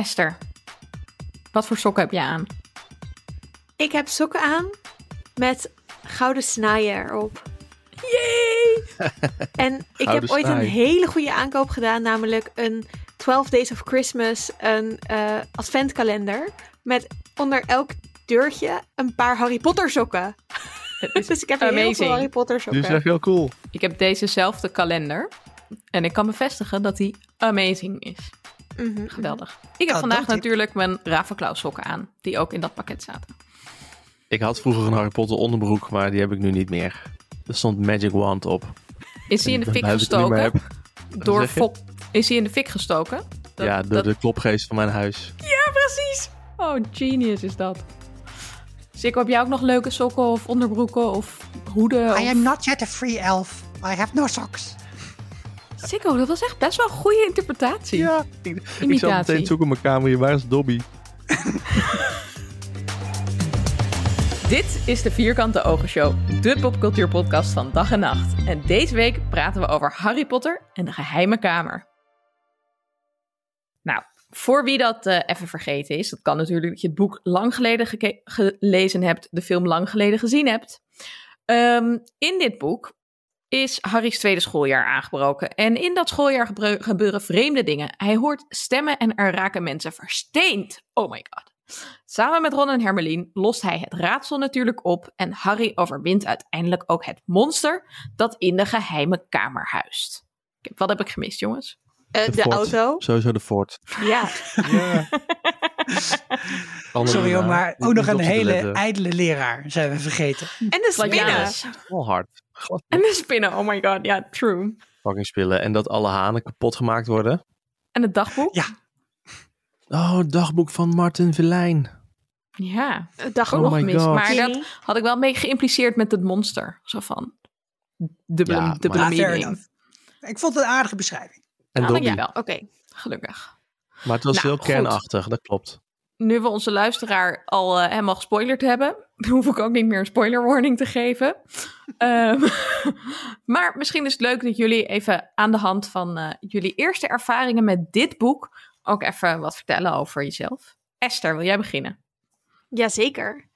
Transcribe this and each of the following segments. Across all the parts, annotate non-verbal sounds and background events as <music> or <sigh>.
Esther, wat voor sokken heb je aan? Ik heb sokken aan met gouden snaaien erop. Yay! <laughs> En ik heb ooit een hele goede aankoop gedaan, namelijk een 12 Days of Christmas, een eh, adventkalender. Met onder elk deurtje een paar Harry Potter sokken. <laughs> Dus ik heb hier heel amazing. veel Harry Potter Die sokken. is echt heel cool. Ik heb dezezelfde kalender. En ik kan bevestigen dat die amazing is. Mhm. Geweldig. Ik heb Ah, vandaag natuurlijk mijn Ravenclaw sokken aan. Die ook in dat pakket zaten. Ik had vroeger een Harry Potter onderbroek, maar die heb ik nu niet meer. Er stond Magic Wand op. Is die in de <laughs> fik gestoken? heb- Door? Fok. Is die in de fik gestoken? Dat- ja, door dat- de klopgeest van mijn huis. Ja, precies. Oh, genius is dat. Sikko, heb jij ook nog leuke sokken of onderbroeken of hoeden? I of- am not yet a free elf. I have no socks. Sikko, dat was echt best wel een goede interpretatie. Ja, ik, ik Imitatie. meteen zoeken in mijn kamer hier. Waar is Dobby? <laughs> Dit is de Vierkante Ogen Show, de popcultuurpodcast van dag en nacht. En deze week praten we over Harry Potter en de geheime kamer. Nou, voor wie dat eh, even vergeten is, dat kan natuurlijk dat je het boek lang geleden gelezen hebt, de film lang geleden gezien hebt. Ehm, in dit boek is Harry's tweede schooljaar aangebroken. En in dat schooljaar gebeuren vreemde dingen. Hij hoort stemmen en er raken mensen versteend. Oh my god. Samen met Ron en Hermelien lost hij het raadsel natuurlijk op en Harry overwint uiteindelijk ook het monster dat in de geheime kamer huist. Wat heb ik gemist, jongens? Eh, de fort. auto. Sowieso de fort. Ja. <laughs> Ja. Sorry hoor, maar ook nog een hele ijdele leraar zijn we vergeten. En de spinnen. Wel hard. Glad En de spinnen, oh my god, ja, true. fucking spullen. En dat alle hanen kapot gemaakt worden. En het dagboek? Ja. Oh, het dagboek van Martin Verlijn. Ja, Het dag ook Oh nog my gemist. God. Maar dat had ik wel beetje geïmpliceerd met het monster. Zo van, dubbele, Ja, dubbele Ah. Ik vond het een aardige beschrijving. En Ah, dankjewel. Oké. Gelukkig. Maar het was Nou, heel goed. kernachtig, dat klopt. Nu we onze luisteraar al eh, helemaal gespoilerd hebben, <laughs> hoef ik ook niet meer een spoiler warning te geven. Ehm, <laughs> maar misschien is het leuk dat jullie even aan de hand van eh, jullie eerste ervaringen met dit boek ook even wat vertellen over jezelf. Esther, wil jij beginnen? Jazeker.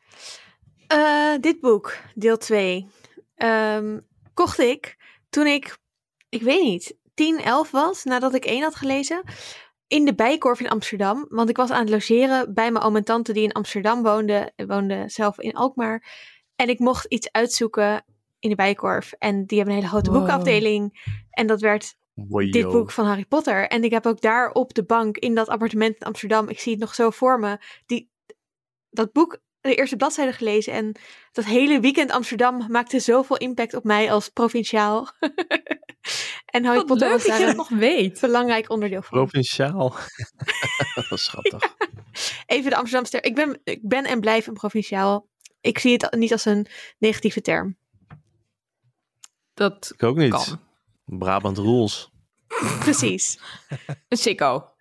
Eh dit boek, deel 2, ehm, kocht ik toen ik, ik weet niet, 10, 11 was, nadat ik 1 had gelezen, in de Bijkorf in Amsterdam. Want ik was aan het logeren bij mijn oom en tante die in Amsterdam woonden. Woonde zelf in Alkmaar. En ik mocht iets uitzoeken in de Bijkorf. En die hebben een hele grote Wow. boekafdeling. En dat werd dit boek van Harry Potter. En ik heb ook daar op de bank in dat appartement in Amsterdam, ik zie het nog zo voor me, die, dat boek, de eerste bladzijde gelezen. En dat hele weekend Amsterdam maakte zoveel impact op mij als provinciaal. <laughs> en Harry Wat Potter leuk was dat daar je dat een nog weet. belangrijk onderdeel van. Provinciaal. <laughs> dat was schattig. Even de Amsterdamse term. Ik ben, ik ben en blijf een provinciaal. Ik zie het niet als een negatieve term. Dat Ik ook niet. kan. Brabant rules. Precies. Een sicko.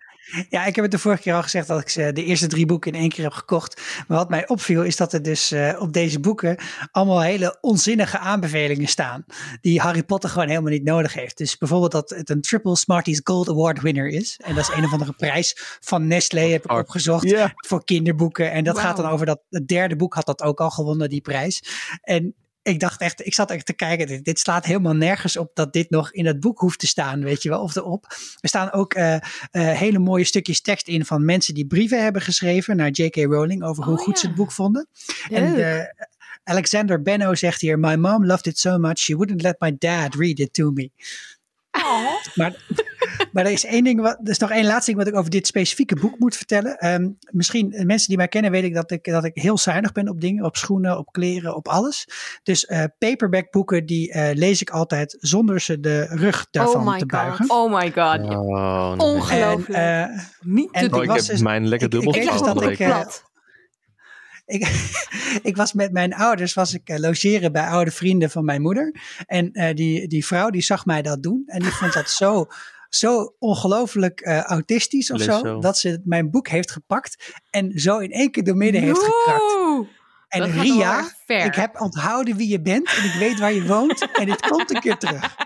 Ja, ik heb het de vorige keer al gezegd dat ik ze de eerste drie boeken in één keer heb gekocht. Maar wat mij opviel is dat er dus eh, op deze boeken allemaal hele onzinnige aanbevelingen staan. Die Harry Potter gewoon helemaal niet nodig heeft. Dus bijvoorbeeld dat het een Triple Smarties Gold Award winner is. En dat is een of andere prijs van Nestlé heb ik opgezocht voor kinderboeken. En dat gaat dan over dat, het derde boek had dat ook al gewonnen, die prijs. En ik dacht echt, ik zat echt te kijken, dit, dit slaat helemaal nergens op dat dit nog in het boek hoeft te staan, weet je wel, of erop. Er staan ook eh, eh, hele mooie stukjes tekst in van mensen die brieven hebben geschreven naar J.K. Rowling over hoe Oh, goed ze het boek vonden. En eh, Alexander Benno zegt hier, my mom loved it so much, she wouldn't let my dad read it to me. <laughs> Maar, maar er is één ding, wat, er is nog één laatste ding wat ik over dit specifieke boek moet vertellen. Ehm, misschien mensen die mij kennen weten dat ik, dat ik heel zuinig ben op dingen, op schoenen, op kleren, op alles. Dus eh, paperback boeken die eh, lees ik altijd zonder ze de rug daarvan Oh my te God. buigen. Oh my god. Oh, nee. Ongelooflijk. En, eh, Niet en te Oh, ik was heb dus- mijn lekker dubbel ik ik dat ik, plat. Ik, <laughs> ik was met mijn ouders was ik eh, logeren bij oude vrienden van mijn moeder. En eh, die, die vrouw die zag mij dat doen. En die vond dat zo, <laughs> zo ongelooflijk eh, autistisch of zo, zo. Dat ze mijn boek heeft gepakt. En zo in één keer door midden heeft gekrakt. En Dat wel Ria, ik heb onthouden wie je bent. En ik weet waar je woont. En dit komt een keer terug.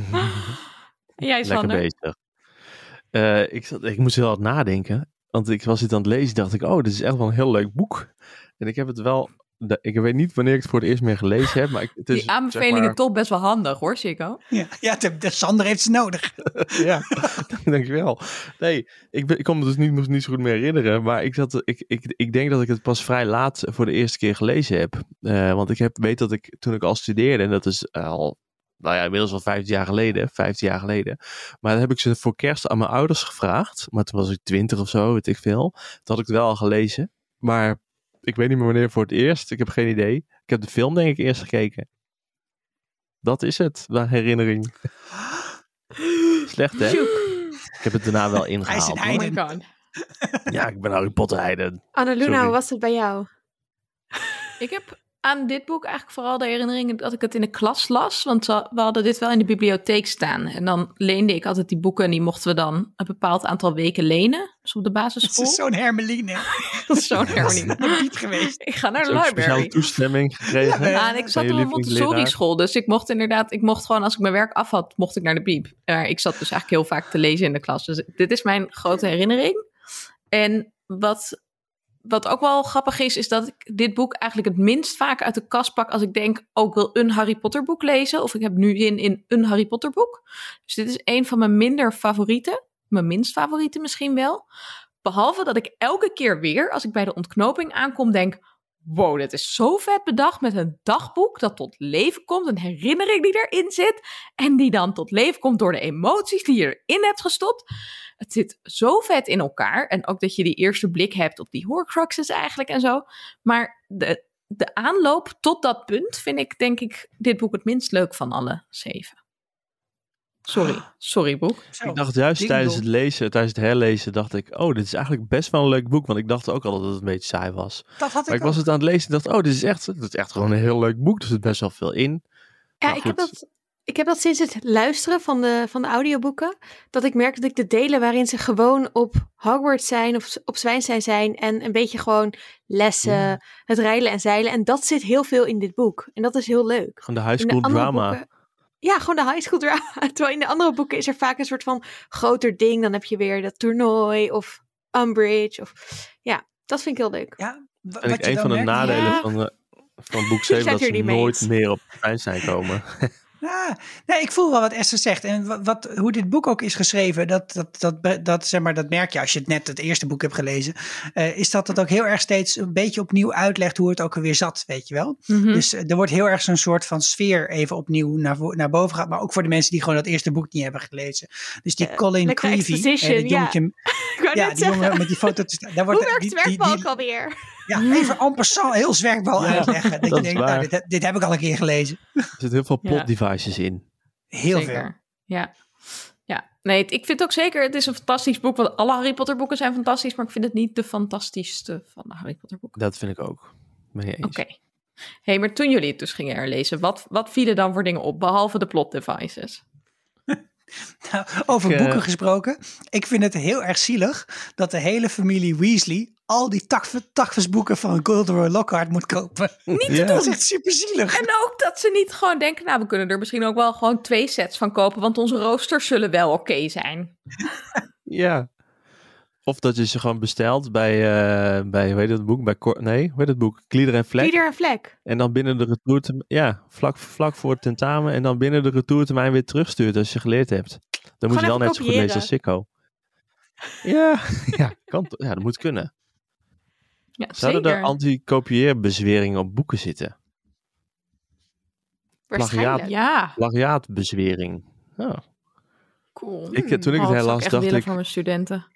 <laughs> Jij, Lekker bezig. Eh, ik, zat, ik moest heel hard nadenken. Want ik was dit aan het lezen, dacht ik, oh, dit is echt wel een heel leuk boek. En ik heb het wel, ik weet niet wanneer ik het voor het eerst meer gelezen heb, maar ik, het is, Die aanbevelingen zeg maar- toch best wel handig hoor, Chico. Ja, ja de, de Sander heeft ze nodig. <laughs> ja, <laughs> dankjewel. Nee, ik, ben, ik kon me dus niet, niet zo goed meer herinneren. Maar ik, zat, ik, ik, ik denk dat ik het pas vrij laat voor de eerste keer gelezen heb. Eh, want ik heb, weet dat ik toen ik al studeerde, en dat is al, nou ja, inmiddels al 15 jaar geleden, 15 jaar geleden. Maar dan heb ik ze voor kerst aan mijn ouders gevraagd. Maar toen was ik 20 of zo, weet ik veel. Toen had ik het wel al gelezen. Maar ik weet niet meer wanneer voor het eerst. Ik heb geen idee. Ik heb de film denk ik eerst gekeken. Dat is het, de herinnering. Slecht hè? Ik heb het daarna wel Hij is ingehaald. een. Ja, ik ben Harry Potter heiden. Annaluna, hoe was het bij jou? Ik heb aan dit boek eigenlijk vooral de herinnering dat ik het in de klas las. Want we hadden dit wel in de bibliotheek staan. En dan leende ik altijd die boeken en die mochten we dan een bepaald aantal weken lenen. Dus op de Het basisschool. is zo'n hermeline. <laughs> Dat is zo'n Dat is hermeline. niet geweest. Ik ga naar de library. toestemming gekregen. Ja, Ja, en ik zat op een lievelingsleraar. Montessori school, dus ik mocht inderdaad, ik mocht gewoon als ik mijn werk af had, mocht ik naar de bieb. Maar ik zat dus eigenlijk heel vaak te lezen in de klas. Dus dit is mijn grote herinnering. En wat, wat ook wel grappig is, is dat ik dit boek eigenlijk het minst vaak uit de kast pak als ik denk, oh, ik wil een Harry Potter boek lezen. Of ik heb nu zin in een Harry Potter boek. Dus dit is een van mijn minder favorieten. Mijn minst favoriete misschien wel. Behalve dat ik elke keer weer, als ik bij de ontknoping aankom, denk, wow, dit is zo vet bedacht met een dagboek dat tot leven komt, een herinnering die erin zit en die dan tot leven komt door de emoties die je erin hebt gestopt. Het zit zo vet in elkaar en ook dat je die eerste blik hebt op die Horcruxes eigenlijk en zo. Maar de, de aanloop tot dat punt vind ik denk ik dit boek het minst leuk van alle zeven. Sorry, sorry boek. Zo. Ik dacht juist ding tijdens het lezen, tijdens het herlezen, dacht ik, oh, dit is eigenlijk best wel een leuk boek. Want ik dacht ook al dat het een beetje saai was. Dat had Maar ik ik was het aan het lezen en dacht, oh, dit is echt, dit is echt gewoon een heel leuk boek. Er zit best wel veel in. Ja, ik heb, dat, ik heb dat sinds het luisteren van de, van de audioboeken. Dat ik merk dat ik de delen waarin ze gewoon op Hogwarts zijn of op Zwijnstein zijn. En een beetje gewoon lessen, Ja. het rijlen en zeilen. En dat zit heel veel in dit boek. En dat is heel leuk. Gewoon de high de school drama. boeken- ja, gewoon de high school drama. <laughs> Terwijl in de andere boeken is er vaak een soort van groter ding. Dan heb je weer dat toernooi of Umbridge. Of, ja, dat vind ik heel leuk. Ja, En wat ik, je een dan van de merkt- nadelen Ja. van, de, van boek Ik 7 ben dat ze nooit meer op zijn komen. <laughs> Ja, nee, ik voel wel wat Esther zegt. En wat, wat, hoe dit boek ook is geschreven, dat, dat, dat, dat, zeg maar, dat merk je als je het net het eerste boek hebt gelezen. eh, is dat het ook heel erg steeds een beetje opnieuw uitlegt hoe het ook alweer zat, weet je wel. Mhm. Dus eh, er wordt heel erg zo'n soort van sfeer even opnieuw naar, naar boven gehaald. Maar ook voor de mensen die gewoon dat eerste boek niet hebben gelezen. Dus die Eh, Colin Creevy, eh, dat ja. Ik ja, net die jongen met die foto. Daar wordt, hoe werkt die, het die, werkbalk die- alweer? ja, even <laughs> en passant heel zwerkbal Ja, uitleggen. Dat, dat je is denkt, waar. nou, dit, dit heb ik al een keer gelezen. Er zitten heel veel Ja. plot devices in. Heel zeker. veel. Ja. Ja, nee, ik vind ook zeker, het is een fantastisch boek. Want alle Harry Potter boeken zijn fantastisch, maar ik vind het niet de fantastischste van de Harry Potter boeken. Dat vind ik ook. Ben je eens. Oké. hey, maar toen jullie het dus gingen herlezen, wat, wat vielen dan voor dingen op, behalve de plot devices? Nou, <laughs> over Ik, eh, boeken gesproken. Ik vind het heel erg zielig dat de hele familie Weasley al die takvisboeken van Gilderoy Lockhart moet kopen. <laughs> Ja. Dat is echt super zielig. En ook dat ze niet gewoon denken, nou, we kunnen er misschien ook wel gewoon twee sets van kopen, want onze roosters zullen wel oké zijn. Ja. Of dat je ze gewoon bestelt bij, eh, bij hoe heet het boek? Bij Cor- nee, hoe heet het boek? Klieder en Vlek. Ieder een vlek. En dan binnen de retourtermijn, ja, vlak, vlak voor het tentamen. En dan binnen de retourtermijn weer terugstuurt als je geleerd hebt. Dan moet je wel net zo goed lezen als Sikko. Ja, <laughs> ja, kan, ja, dat moet kunnen. Ja, Zouden zeker. er anti-kopieerbezweringen op boeken zitten? Waarschijnlijk. Ja, Plagiaatbezwering. Oh. cool. Ik, eh, toen ik Oh, het dat zou herlas, echt dacht willen ik, voor mijn studenten.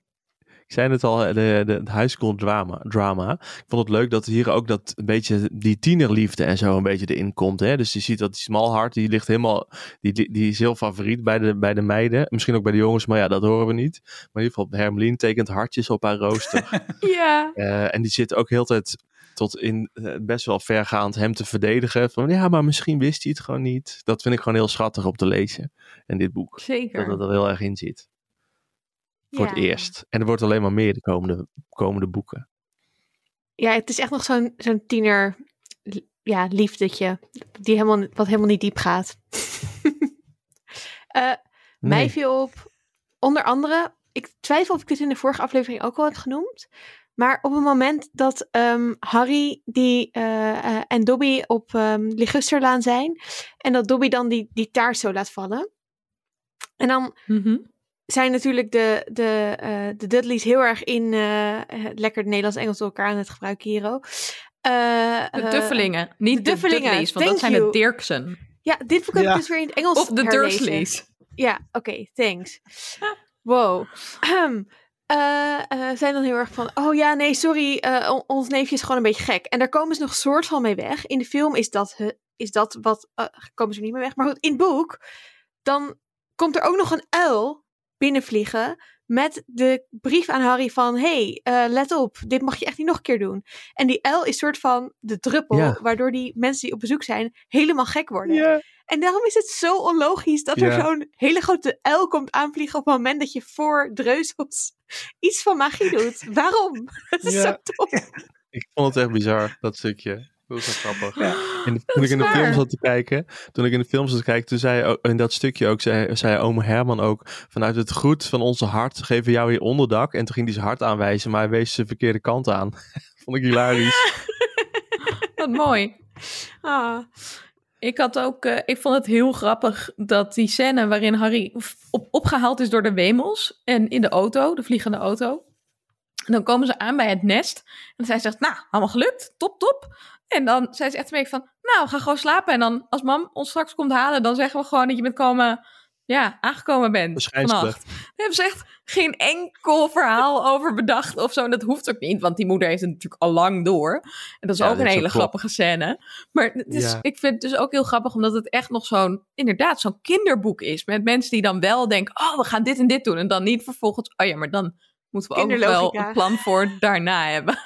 Ik zei het al, de, de, het high school drama, drama. Ik vond het leuk dat hier ook dat een beetje die tienerliefde en zo een beetje erin komt. Hè? Dus je ziet dat die small heart, die ligt helemaal, die, die, die is heel favoriet bij de, bij de meiden. Misschien ook bij de jongens, maar ja, dat horen we niet. Maar in ieder geval, Hermelien tekent hartjes op haar rooster. <laughs> Ja. Eh, en die zit ook heel tijd tot in eh, best wel vergaand hem te verdedigen. Van ja, maar misschien wist hij het gewoon niet. Dat vind ik gewoon heel schattig om te lezen in dit boek. Dat Zeker. het er heel erg in zit. Voor het eerst. En er wordt alleen maar meer de komende, komende boeken. Ja, het is echt nog zo'n zo'n tiener ja, liefdetje. Die helemaal, wat helemaal niet diep gaat. <laughs> Eh, Mij viel op, onder andere, ik, twijfel of ik dit in de vorige aflevering ook al had genoemd. Maar op het moment dat ehm, Harry die, eh, eh, en Dobby op um, Ligusterlaan zijn. En dat Dobby dan die, die taart zo laat vallen. En dan Mhm. Zijn natuurlijk de, de, eh, de Dudleys heel erg in eh, het lekker Nederlands-Engels door elkaar aan het gebruiken, Hero. Eh, De Duffelingen, niet de, de Duffelingen, Dudleys, want dat zijn you. de Dirksen. Ja, dit boek heb ik Ja. dus weer in het Engels Of de herlezen. Dursleys. Ja, oké, thanks. Wow. Eh, eh, zijn dan heel erg van, oh ja, nee, sorry, eh, on- ons neefje is gewoon een beetje gek. En daar komen ze nog soort van mee weg. In de film is dat, is dat wat, komen ze niet mee weg. Maar goed, in het boek, dan komt er ook nog een uil binnenvliegen met de brief aan Harry van, hey, eh, let op, dit mag je echt niet nog een keer doen. En die uil is soort van de druppel, Ja. waardoor die mensen die op bezoek zijn helemaal gek worden. Ja. En daarom is het zo onlogisch dat er zo'n hele grote uil komt aanvliegen op het moment dat je voor dreuzels iets van magie doet. Waarom? <laughs> Dat is Ja. zo dom. Ik vond het echt bizar, dat stukje. Dat wel grappig. Ja. En toen ik in de film zat te kijken, toen ik in de film zat te kijken, toen zei in dat stukje ook, zei, zei oom Herman ook, vanuit het goed van onze hart geven we jou hier onderdak. En toen ging hij zijn hart aanwijzen, maar hij wees de verkeerde kant aan. <laughs> Vond ik hilarisch. <laughs> Wat mooi. Ah, Ik had ook, eh, ik vond het heel grappig dat die scène waarin Harry op, opgehaald is door de wemels en in de auto, de vliegende auto. En dan komen ze aan bij het nest en zij zegt, nou, allemaal gelukt, top, top. En dan zei ze echt een beetje van, nou, ga gewoon slapen. En dan als mam ons straks komt halen, dan zeggen we gewoon dat je bent komen, ja, aangekomen bent vannacht. Daar hebben ze echt geen enkel verhaal over bedacht of zo. En dat hoeft ook niet, want die moeder heeft het natuurlijk al lang door. En dat is Ja, ook dat een is hele ook klopt. grappige scène. Maar het is, Ja. ik vind het dus ook heel grappig, omdat het echt nog zo'n, inderdaad, zo'n kinderboek is. Met mensen die dan wel denken, oh, we gaan dit en dit doen. En dan niet vervolgens, oh ja, maar dan moeten we ook nog wel een plan voor daarna hebben. <laughs>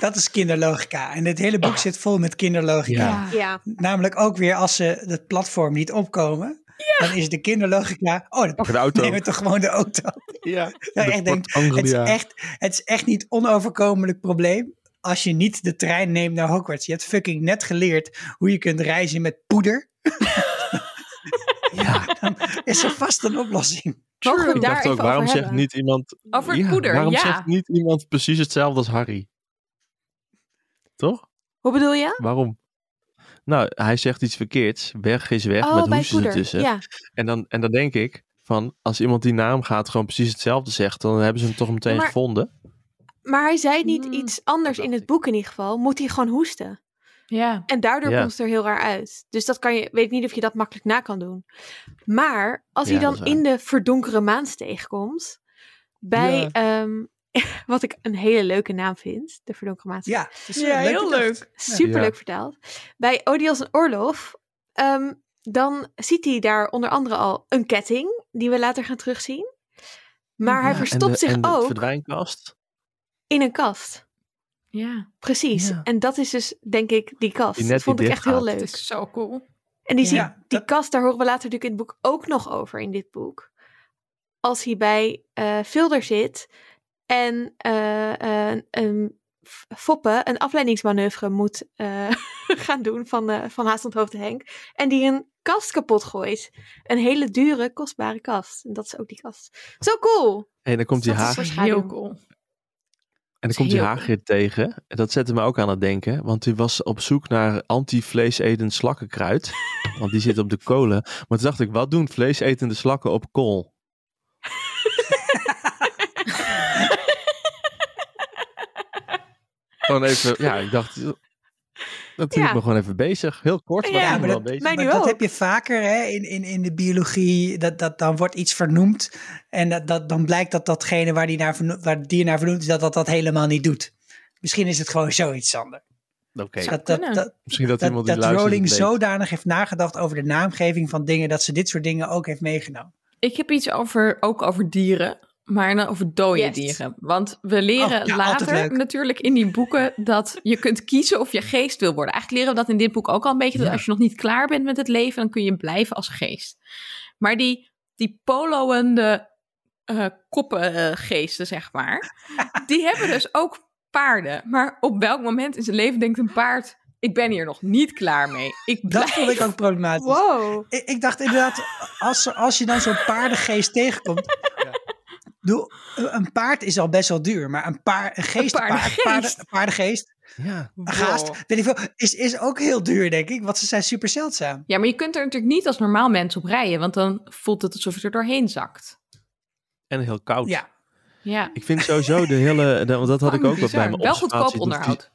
Dat is kinderlogica. En het hele boek zit vol met kinderlogica. Ja. ja. Namelijk ook weer als ze het platform niet opkomen. Dan is de kinderlogica. Oh, dan Pakken de auto. nemen we toch gewoon de auto. Ja. <laughs> Echt denkt, het is echt, het is echt niet onoverkomelijk probleem. Als je niet de trein neemt naar Hogwarts. Je hebt fucking net geleerd hoe je kunt reizen met poeder. ja, <laughs> dan is er vast een oplossing. Ik daar dacht even ook, waarom zegt niet iemand... Over het Ja, poeder, Waarom ja. zegt niet iemand precies hetzelfde als Harry? Toch? Hoe bedoel je? Waarom? Nou, hij zegt iets verkeerds. Weg is weg, Oh, met hoesjes ertussen. Ja. En, dan, en dan denk ik, van als iemand die naam gaat gewoon precies hetzelfde zegt, dan hebben ze hem toch meteen Maar- gevonden. Maar hij zei niet Hmm, iets anders in het boek in ieder geval. Moet hij gewoon hoesten. Ja. En daardoor Ja. komt het er heel raar uit. Dus dat kan je, weet ik niet of je dat makkelijk na kan doen. Maar als Ja, hij dan in de verdonkere maansteeg komt, bij ehm, <laughs> wat ik een hele leuke naam vind, de verdonkere maansteeg. Ja, het is Ja, leuk heel leuk. Superleuk Ja. vertaald. Bij Odios en Orlof, ehm, dan ziet hij daar onder andere al een ketting, die we later gaan terugzien. Maar hij verstopt en de, zich en de ook verdwijnkast. in een kast. Ja, Precies. Ja. En dat is dus, denk ik, die kast. Die dat vond ik echt heel leuk. het is zo cool. En die, Ja, zie- die dat- kast, daar horen we later natuurlijk in het boek ook nog over in dit boek. Als hij bij eh Vilder zit en eh, eh, een F- Foppe een afleidingsmanoeuvre moet eh, <laughs> gaan doen van, eh van Haast hoofd Henk. En die een kast kapot gooit. Een hele dure, kostbare kast. En dat is ook die kast. Zo cool! En dan komt die Dat is Haag, Heel cool. en dan komt die Hagrid tegen. En dat zette me ook aan het denken, want die was op zoek naar anti-vleesetend slakkenkruid. <laughs> want die zit op de kolen. Maar toen dacht ik, wat doen vleesetende slakken op kool? Gewoon even, ja, ik dacht, dat hield Ja. me gewoon even bezig. Heel kort, maar Ja, ik ben maar wel dat- bezig. Maar dat heb je vaker hè, in, in, in de biologie. Dat, dat, dan wordt iets vernoemd. En dat, dat, dan blijkt dat datgene waar, die naar verno- waar het dier naar vernoemd is, dat dat dat helemaal niet doet. Misschien is het gewoon zoiets, Sander. Oké, Dat, dat, misschien dat, dat, iemand die dat Rowling zodanig heeft nagedacht over de naamgeving van dingen, dat ze dit soort dingen ook heeft meegenomen. Ik heb iets over, ook over dieren, maar dan over dode Yes. dieren. Want we leren Oh, ja, later natuurlijk in die boeken dat je kunt kiezen of je geest wil worden. Eigenlijk leren we dat in dit boek ook al een beetje. Dat Ja. als je nog niet klaar bent met het leven, dan kun je blijven als geest. Maar die, die poloende eh koppengeesten, zeg maar, <laughs> die hebben dus ook paarden. Maar op welk moment in zijn leven denkt een paard... Ik ben hier nog niet klaar mee. Ik Dat blijf... vond ik ook problematisch. Wow. Ik, ik dacht inderdaad, als, er- als je dan zo'n paardengeest tegenkomt. <laughs> Doe, een paard is al best wel duur, maar een, paar, een geestenpaard, paardengeest. paarden, een paardengeest, Ja. een gaast, weet ik veel, is, is ook heel duur, denk ik, want ze zijn super zeldzaam. Ja, maar je kunt er natuurlijk niet als normaal mens op rijden, want dan voelt het alsof je er doorheen zakt. En heel koud. Ja, Ja, Ik vind sowieso de hele, de- want dat had ik ook wat bij mijn Wel goedkoop observatie, hoe onderhoud.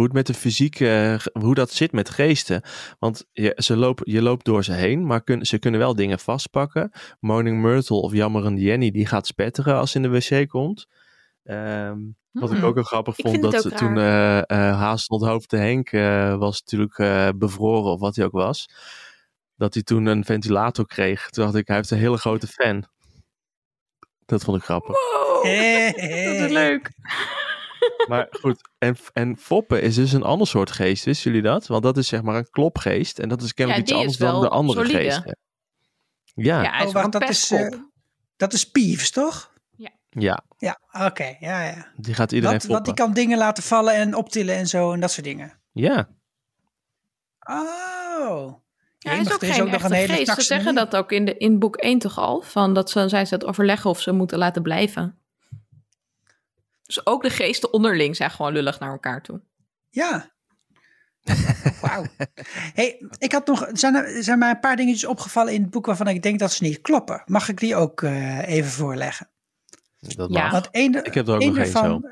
Hoe het met de fysiek, eh, hoe dat zit met geesten. Want je, ze lopen, je loopt door ze heen, maar kun, ze kunnen wel dingen vastpakken. Moaning Myrtle of Jammerende Jenny, die gaat spetteren als ze in de wc komt. Ehm, wat ik Hmm. ook heel grappig Ik vond, het dat toen eh eh Hazelhoofd de Henk eh, was natuurlijk eh, bevroren of wat hij ook was. Dat hij toen een ventilator kreeg. Toen dacht ik, hij heeft een hele grote fan. Dat vond ik grappig. Wow, Hey, <laughs> dat is leuk. Maar goed, en, en foppen is dus een ander soort geest, wisten jullie dat? Want dat is zeg maar een klopgeest en dat is kennelijk Ja, iets anders dan de andere solide. geesten. Ja, Ja, ja. Oh, wacht, dat is, pestkop. eh, Dat is Peeves, toch? ja, Ja, oké, ja, ja. die gaat iedereen Want, want die kan dingen laten vallen en optillen en zo en dat soort dingen. Ja, Oh. Ja, hij is ook er is geen ook nog echte een hele geest. Ze zeggen dat ook in, de, in boek 1 toch al. Van dat ze, zijn ze het overleggen of ze moeten laten blijven. Dus ook de geesten onderling zijn gewoon lullig naar elkaar toe. Ja. Wauw. Hey, ik had nog, zijn er zijn mij een paar dingetjes opgevallen in het boek waarvan ik denk dat ze niet kloppen. Mag ik die ook eh, even voorleggen? dat Ja. mag. Want één, Ik heb er ook nog één daarvan zo.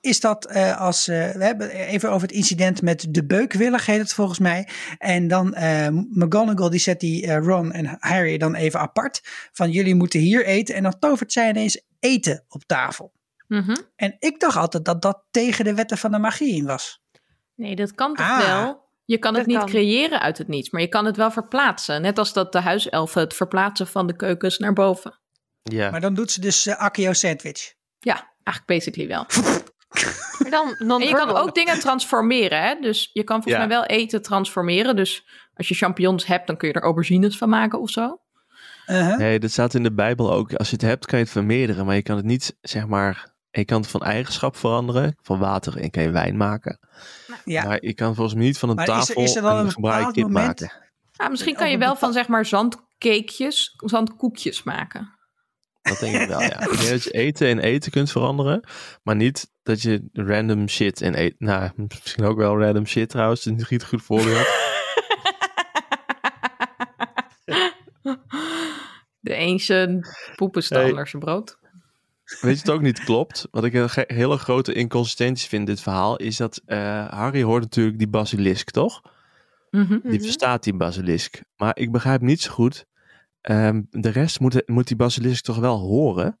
is dat eh, als, eh, we hebben even over het incident met de beukwillig heet het volgens mij. En dan eh, McGonagall die zet die eh, Ron en Harry dan even apart. Van jullie moeten hier eten. En dan tovert zij ineens eten op tafel. Mhm. En ik dacht altijd dat dat tegen de wetten van de magie in was. Nee, dat kan toch Ah, wel? Je kan het niet kan. creëren uit het niets, maar je kan het wel verplaatsen. Net als dat de huiselfen het verplaatsen van de keukens naar boven. Ja, Maar dan doet ze dus uh, Akio sandwich. Ja, eigenlijk basically wel. <laughs> Maar dan, dan En je kan ook dingen transformeren, hè? Dus je kan volgens Ja. mij wel eten transformeren. Dus als je champignons hebt, dan kun je er aubergines van maken of zo. Uh-huh. nee, dat staat in de Bijbel ook. Als je het hebt, kan je het vermeerderen, maar je kan het niet, zeg maar, je kan het van eigenschap veranderen. Van water en kan je wijn maken. Ja. Maar je kan volgens mij niet van een Maar is er- tafel is er dan een bepaald kip maken. Nou, misschien kan je wel van zeg maar zandcakejes, zandkoekjes maken. Dat denk ik wel, ja. Ik denk dat je eten in eten kunt veranderen, maar niet dat je random shit in eten... Nou, misschien ook wel random shit trouwens, dat is niet goed voorbeeld. <laughs> De eentje poepenstallerse brood. Weet je het ook niet klopt? Wat ik een hele grote inconsistentie vind in dit verhaal, is dat eh, Harry hoort natuurlijk die basilisk, toch? Mhm. Die verstaat die basilisk. Maar ik begrijp niet zo goed, ehm, de rest moet, moet die basilisk toch wel horen?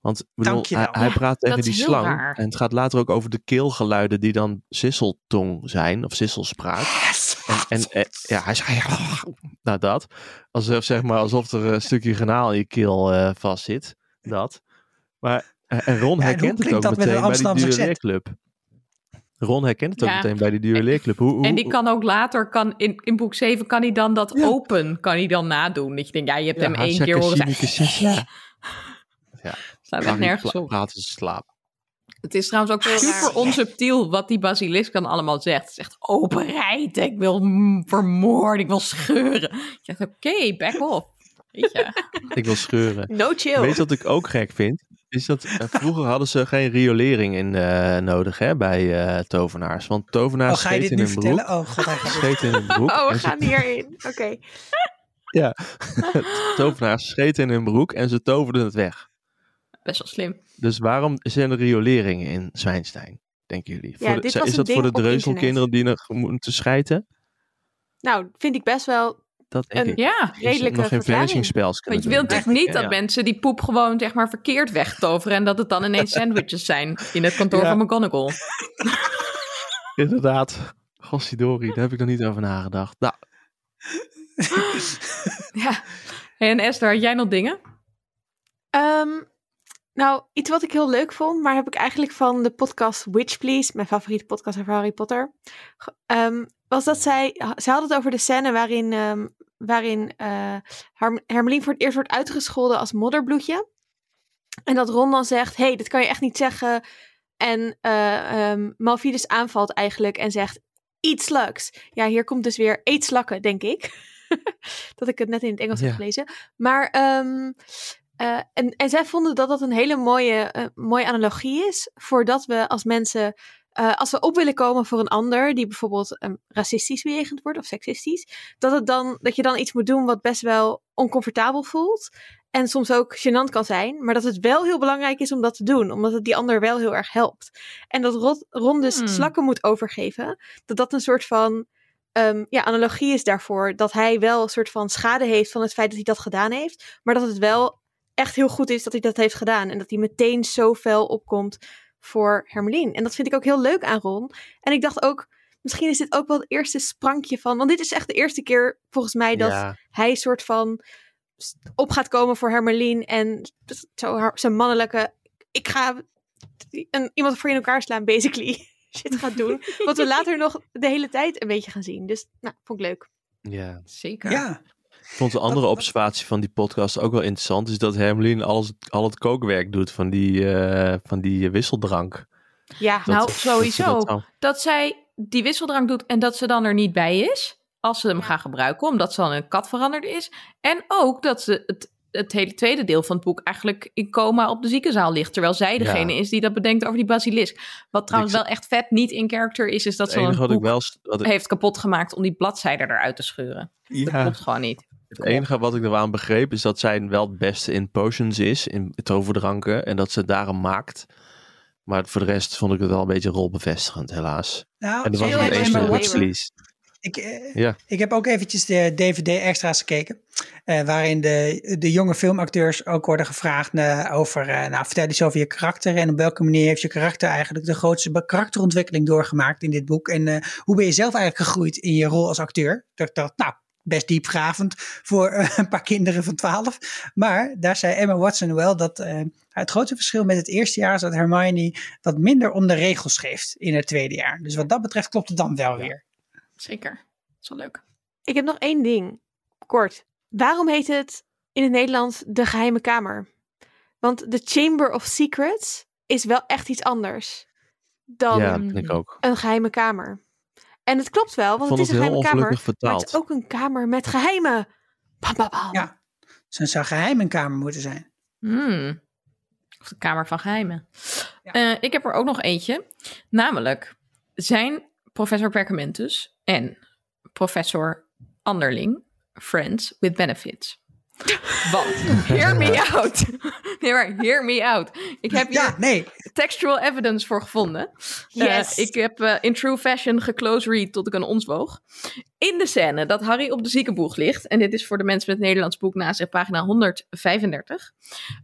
Want bedoel, hij, Ja, praat tegen die slang. raar. En het gaat later ook over de keelgeluiden die dan sisseltong zijn, of sisselspraak. En, en eh, ja, hij zei, <laughs> nou dat. Alsof, zeg maar, alsof er een stukje granaal in je keel eh vast zit. Dat. Maar, eh, en Ron Ja, en herkent het ook dat met een meteen bij die accent? duelleerclub. Ron herkent het ook meteen bij die duelleerclub. Hoe, hoe, En die kan ook later, kan in, in boek 7, kan hij dan dat Ja. open, kan hij dan nadoen. Dat je denkt, ja, je hebt Ja, hem één keer horen zeggen. Ja. Staat echt nergens op. in zijn slaap. Het is trouwens ook super onsubtiel wat die basilisk dan allemaal zegt. Het zegt openrijden, ik wil vermoorden, ik wil scheuren. Je zegt, oké, back off. Weet je? <laughs> Ik wil scheuren. No chill. Weet je wat ik ook gek vind? Is dat eh, vroeger hadden ze geen riolering in eh, nodig hè, bij eh, tovenaars. Want Oh, tovenaars ga je dit scheten nu in hun broek. vertellen? Oh god, Scheten in hun broek. Oh, we ze- gaan hierin. Oké. <laughs> <laughs> tovenaars scheten in hun broek en ze toverden het weg. Best wel slim. Dus waarom zijn er rioleringen in Zwijnstein, denken jullie? Ja, Voor de- dit is dat voor de dreuzelkinderen die nog moeten schijten? Nou, vind ik best wel Dat denk Een- ik. Ja, redelijke nog geen verklaring. vanishing spells kunnen want je wilt natuurlijk niet Ja, dat ja. mensen die poep gewoon zeg maar verkeerd wegtoveren en dat het dan ineens sandwiches zijn in het kantoor Ja. van McGonagall. <laughs> Inderdaad. Gossidori, daar heb ik nog niet over nagedacht. Nou, <laughs> Ja. En Esther, had jij nog dingen? Ehm, nou, iets wat ik heel leuk vond, maar heb ik eigenlijk van de podcast Witch Please, mijn favoriete podcast over Harry Potter, ehm, was dat zij, zij had het over de scène waarin, ehm, waarin eh, Herm- Hermeline voor het eerst wordt uitgescholden als modderbloedje. En dat Ron dan zegt, hey, dit kan je echt niet zeggen, En eh ehm, Malphidus aanvalt eigenlijk en zegt, eat slugs. Ja, hier komt dus weer eet slakken, denk ik. <laughs> dat ik het net in het Engels Ja. heb gelezen. Maar, ehm, eh, en, en zij vonden dat dat een hele mooie, eh, mooie analogie is, voordat we als mensen, eh, als we op willen komen voor een ander, die bijvoorbeeld ehm, racistisch bejegend wordt of seksistisch, dat, het dan, dat je dan iets moet doen wat best wel oncomfortabel voelt. En soms ook gênant kan zijn, maar dat het wel heel belangrijk is om dat te doen, omdat het die ander wel heel erg helpt. En dat Ron dus Hmm. slakken moet overgeven, dat dat een soort van ehm, ja, analogie is daarvoor. Dat hij wel een soort van schade heeft van het feit dat hij dat gedaan heeft, maar dat het wel echt heel goed is dat hij dat heeft gedaan. En dat hij meteen zo fel opkomt voor Hermelien. En dat vind ik ook heel leuk aan Ron. En ik dacht ook, misschien is dit ook wel het eerste sprankje van, want dit is echt de eerste keer volgens mij dat ja. hij soort van op gaat komen voor Hermelien en zo haar- zijn mannelijke, ik ga een, iemand voor je in elkaar slaan, basically, <laughs> shit gaat doen. <laughs> Wat we later nog de hele tijd een beetje gaan zien. Dus, nou, vond ik leuk. ja. Zeker. Ja, vond een andere observatie van die podcast ook wel interessant. Is dat Hermelien alles, al het kookwerk doet van die, eh, van die wisseldrank. Ja, Dat- nou, dat sowieso. dat Dat zij die wisseldrank doet en dat ze dan er niet bij is. Als ze hem gaan gebruiken, omdat ze dan een kat veranderd is. En ook dat ze het, het hele tweede deel van het boek eigenlijk in coma op de ziekenzaal ligt. Terwijl zij degene is die dat bedenkt over die basilisk. Wat trouwens Ik- wel echt vet niet in character is, is dat ze een boek wel... s- Wat ik, heeft kapot gemaakt om die bladzijden eruit te scheuren. Dat ja, klopt gewoon niet. Het enige wat ik er aan begreep is dat zij wel het beste in potions is. In toverdranken. En dat ze het daarom maakt. Maar voor de rest vond ik het wel een beetje rolbevestigend, helaas. nou, En er was. Ik, eh, Ja. ik heb ook eventjes de DVD-extra's gekeken. eh, waarin de, de jonge filmacteurs ook worden gevraagd eh, over... nou, vertel eens over je karakter. En op welke manier heeft je karakter eigenlijk de grootste karakterontwikkeling doorgemaakt in dit boek. En hoe ben je zelf eigenlijk gegroeid in je rol als acteur? Dat dacht, nou, best diepgravend voor eh, een paar kinderen van 12. Maar daar zei Emma Watson wel dat eh, het grote verschil met het eerste jaar is dat Hermione wat minder om de regels geeft in het tweede jaar. Dus wat dat betreft klopt het dan wel weer. Zeker. Dat is wel leuk. Ik heb nog één ding. Kort. Waarom heet het in het Nederlands de geheime kamer? Want de Chamber of Secrets is wel echt iets anders dan Ja, ik ook. een geheime kamer. En het klopt wel, want het is een heel geheime kamer. ongelukkig Maar het is vertaald. ook een kamer met geheimen. Bam, bam, bam. Ja. Zo'n zou geheim een kamer moeten zijn. Hmm. Of de Kamer van Geheimen. Ja. Eh, ik heb er ook nog eentje. Namelijk, zijn professor Perkamentus en professor Anderling friends with benefits? Want, hear me out. <laughs> Nee, maar hear me out. Ik heb hier Ja, nee. textual evidence voor gevonden. Eh, Yes. ik heb eh, in true fashion geclose read tot ik een ons woog. In de scène dat Harry op de ziekenboeg ligt, en dit is voor de mensen met het Nederlands boek naast zich pagina 135,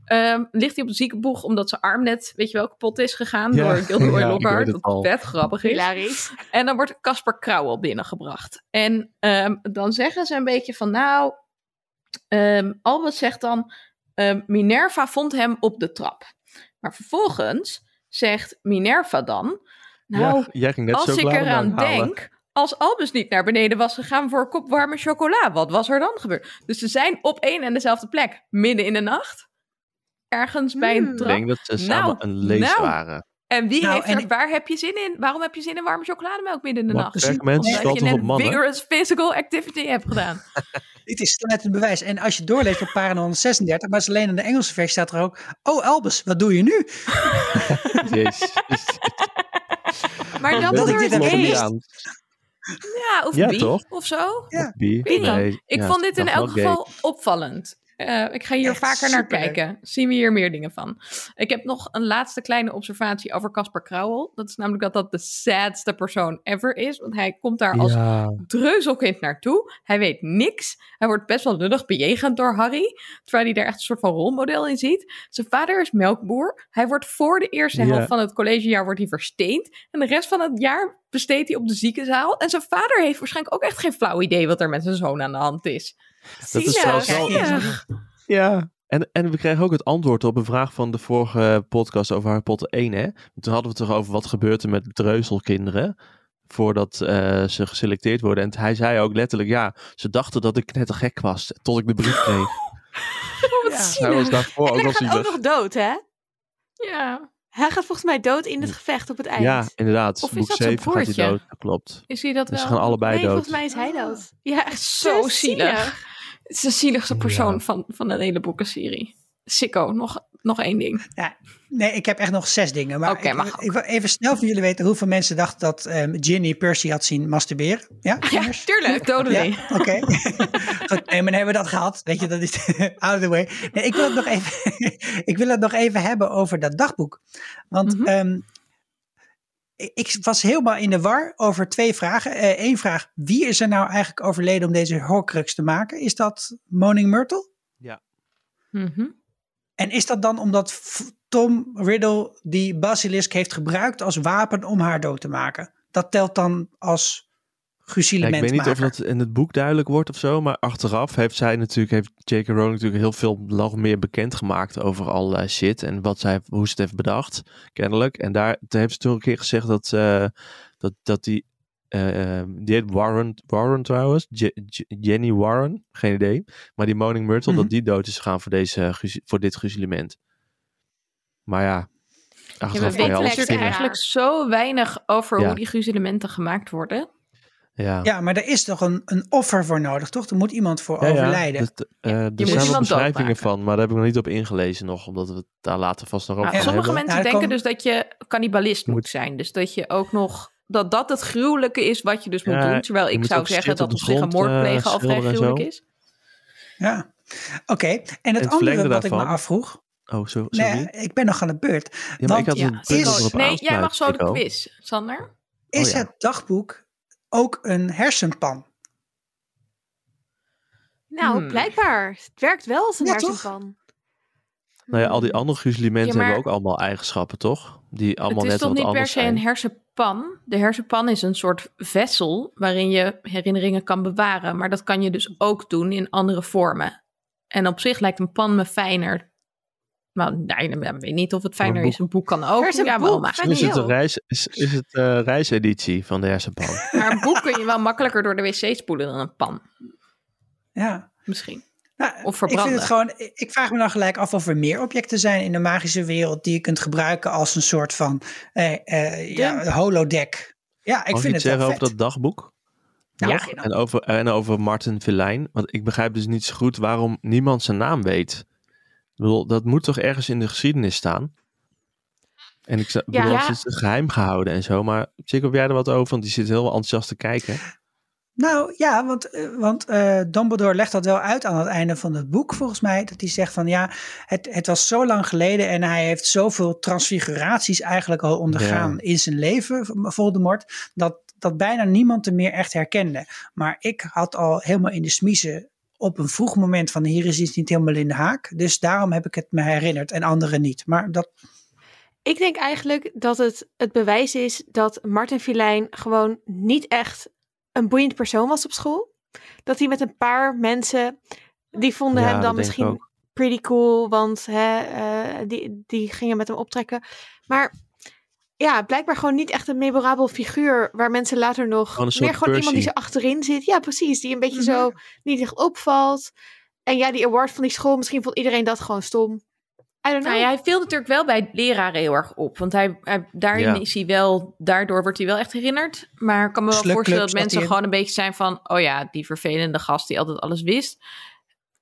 ehm, ligt hij op de ziekenboeg omdat zijn arm net, weet je wel, kapot is gegaan Ja. door Gilderoy <laughs> Ja, Lockhart. Wat vet grappig is. Hilarisch. En dan wordt Casper Krauwel binnengebracht. En ehm, dan zeggen ze een beetje van, nou, ehm Albert zegt dan, ehm, Minerva vond hem op de trap. Maar vervolgens zegt Minerva dan, nou, ja, jij ging net als ik eraan denk, als Albus niet naar beneden was gegaan voor een kop warme chocola, wat was er dan gebeurd? Dus ze zijn op één en dezelfde plek, midden in de nacht, ergens bij Hmm. een Ik trap. denk dat ze samen Nou, een lees nou. waren. En wie Nou, heeft en er, ik- waar heb je zin in? Waarom heb je zin in warme chocolademelk midden in de nacht? precies. Nee, valt je een mannen? vigorous physical activity hebt gedaan. <laughs> Het is sluitend bewijs. En als je doorleest op pagina 136, maar is alleen in de Engelse versie staat er ook... Oh Albus, wat doe je nu? <laughs> Jezus. Maar dan Dat ik dit heb gemist. Ja, of Ja, toch? of zo. Ja. Nee, Ik ja, vond dit in elk gay. geval opvallend. Eh, ik ga hier Echt vaker naar kijken. Zien we hier meer dingen van. Ik heb nog een laatste kleine observatie over Casper Krauwel. Dat is namelijk dat dat de sadste persoon ever is. Want hij komt daar als dreuzelkind naartoe. Hij weet niks. Hij wordt best wel lullig bejegend door Harry. Terwijl hij daar echt een soort van rolmodel in ziet. Zijn vader is melkboer. Hij wordt voor de eerste helft van het collegejaar wordt hij versteend. En de rest van het jaar besteedt hij op de ziekenzaal. En zijn vader heeft waarschijnlijk ook echt geen flauw idee wat er met zijn zoon aan de hand is. Dat is zelfs wel- ja. En, en we kregen ook het antwoord op een vraag van de vorige podcast over Harry Potter 1. Hè? Toen hadden we het toch over wat gebeurt er met dreuzelkinderen voordat eh, ze geselecteerd worden. En hij zei ook letterlijk, ja, ze dachten dat ik net te gek was tot ik de brief kreeg. <laughs> Oh, wat Ja. zielig. hij was daarvoor ook gaat nog dood, hè? Ja. Hij gaat volgens mij dood in het gevecht op het eind. Ja, inderdaad. Of is dat zijn 7 gaat hij dood. Klopt. Is hij dat Dus wel? ze gaan allebei nee, dood. volgens mij is hij dood. Ja, echt Zo zo zielig. zielig. Het is de zieligste persoon Ja. van, van de hele boekenserie. Sikko, nog, nog één ding. Nee, ik heb echt nog zes dingen. Maar Oké, ik, ik wil even snel van jullie weten hoeveel mensen dachten dat ehm, Ginny Percy had zien masturberen. Ja, Ja, tuurlijk. Totally. Ja, oké. <laughs> Goed, nee, maar hebben we dat gehad. Weet je, dat is <laughs> out of the way. Nee, ik, wil het nog even, <laughs> ik wil het nog even hebben over dat dagboek. Want Mhm. ehm, ik was helemaal in de war over twee vragen. Eén vraag, wie is er nou eigenlijk overleden om deze Horcrux te maken? Is dat Moaning Myrtle? Mhm. En is dat dan omdat Tom Riddle die basilisk heeft gebruikt als wapen om haar dood te maken? Dat telt dan als Ja, ik weet niet of dat in het boek duidelijk wordt of zo, maar achteraf heeft zij natuurlijk, heeft J.K. Rowling natuurlijk heel veel nog meer bekendgemaakt over allerlei shit en wat zij, hoe ze het heeft bedacht, kennelijk. En daar heeft ze toen een keer gezegd dat, eh, dat, dat die, eh, eh, die heet Warren, Warren trouwens, Je- Je- Jenny Warren, geen idee, maar die Moaning Myrtle, Mhm. dat die dood is gegaan voor, deze, voor dit gruzielement. Maar ja, Ja, we weten natuurlijk eigenlijk zo weinig over Ja. hoe die gruzelementen gemaakt worden. Ja. Ja, maar er is toch een, een offer voor nodig, toch? Er moet iemand voor Ja, ja. overlijden. Dat, eh, Ja, je er zijn wel beschrijvingen van, maar daar heb ik nog niet op ingelezen nog, omdat we het daar later vast nog over gaan sommige hebben. mensen Ja, denken dus dat je cannibalist moet Moet- zijn. Dus dat je ook nog dat dat het gruwelijke is wat je dus moet Ja, doen. Terwijl ik zou zeggen dat op zich een grond, moord eh, plegen al vrij gruwelijk is. Ja, oké. En het het andere wat ik me afvroeg. Oh, zo, sorry. Nee, ik ben nog aan de beurt. ja, maar want- ik had Ja, een punt is- nee, jij mag zo de quiz, Sander. Is Oh, het dagboek ook een hersenpan? Nou, Hmm. blijkbaar. Het werkt wel als een Ja, toch? hersenpan. Nou ja, al die andere gruzelementen Ja, maar- hebben ook allemaal eigenschappen, toch? Die allemaal het is net toch wat niet per anders se een zijn. hersenpan? De hersenpan is een soort vessel waarin je herinneringen kan bewaren. Maar dat kan je dus ook doen in andere vormen. En op zich lijkt een pan me fijner. Nou, nee, ik weet niet of het fijner is. Een boek kan ook. Er is een ja, wel, maar. Is het, een Heel. reis, is, is het eh reiseditie van de hersenpan? <laughs> maar een boek kun je wel makkelijker door de wc spoelen dan een pan. Ja. Misschien. Nou, Of ik vind verbranden. het gewoon. Ik vraag me dan gelijk af of er meer objecten zijn in de magische wereld die je kunt gebruiken als een soort van eh, eh, ja, holodeck. Ja, ik Mag vind iets het wel zeggen over vet. dat dagboek? Ja, Nog? geen en, over, en over Martin Verlijn. Want ik begrijp dus niet zo goed waarom niemand zijn naam weet. Bedoel, dat moet toch ergens in de geschiedenis staan? En ik Ja. bedoel, Ja. het is geheim gehouden en zo. Maar Chico, heb jij er wat over? Want die zit heel enthousiast te kijken. Nou ja, want, eh, want eh, Dumbledore legt dat wel uit aan het einde van het boek, volgens mij. Dat hij zegt van ja, het, het was zo lang geleden en hij heeft zoveel transfiguraties eigenlijk al ondergaan Ja. in zijn leven, Voldemort, dat, dat bijna niemand hem meer echt herkende. Maar ik had al helemaal in de smiezen op een vroeg moment van hier is iets niet helemaal in de haak. Dus daarom heb ik het me herinnerd en anderen niet. Maar dat, Ik denk eigenlijk dat het het bewijs is dat Martin Filijn gewoon niet echt een boeiend persoon was op school. Dat hij met een paar mensen, die vonden Ja, hem dan misschien pretty cool, want hè, eh, die, die gingen met hem optrekken. Maar ja, blijkbaar gewoon niet echt een memorabel figuur waar mensen later nog Gewoon een meer gewoon iemand die zo achterin zit. Ja, precies, die een beetje Mhm. zo niet echt opvalt. En ja, die award van die school, misschien vond iedereen dat gewoon stom. I don't know. Nou ja, hij viel natuurlijk wel bij leraren heel erg op. Want hij, hij, daarin Ja. is hij wel, daardoor wordt hij wel echt herinnerd. Maar ik kan me wel voorstellen dat mensen gewoon een beetje zijn van... oh ja, die vervelende gast die altijd alles wist.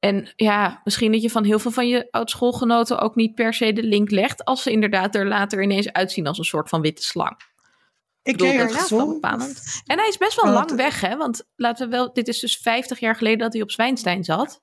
En ja, misschien dat je van heel veel van je oud-schoolgenoten... ook niet per se de link legt... als ze inderdaad er later ineens uitzien als een soort van witte slang. ik bedoel, kreeg dat het is wel bepalend. En hij is best wel lang weg, hè? Want laten we wel, dit is dus 50 jaar geleden dat hij op Zwijnstein zat.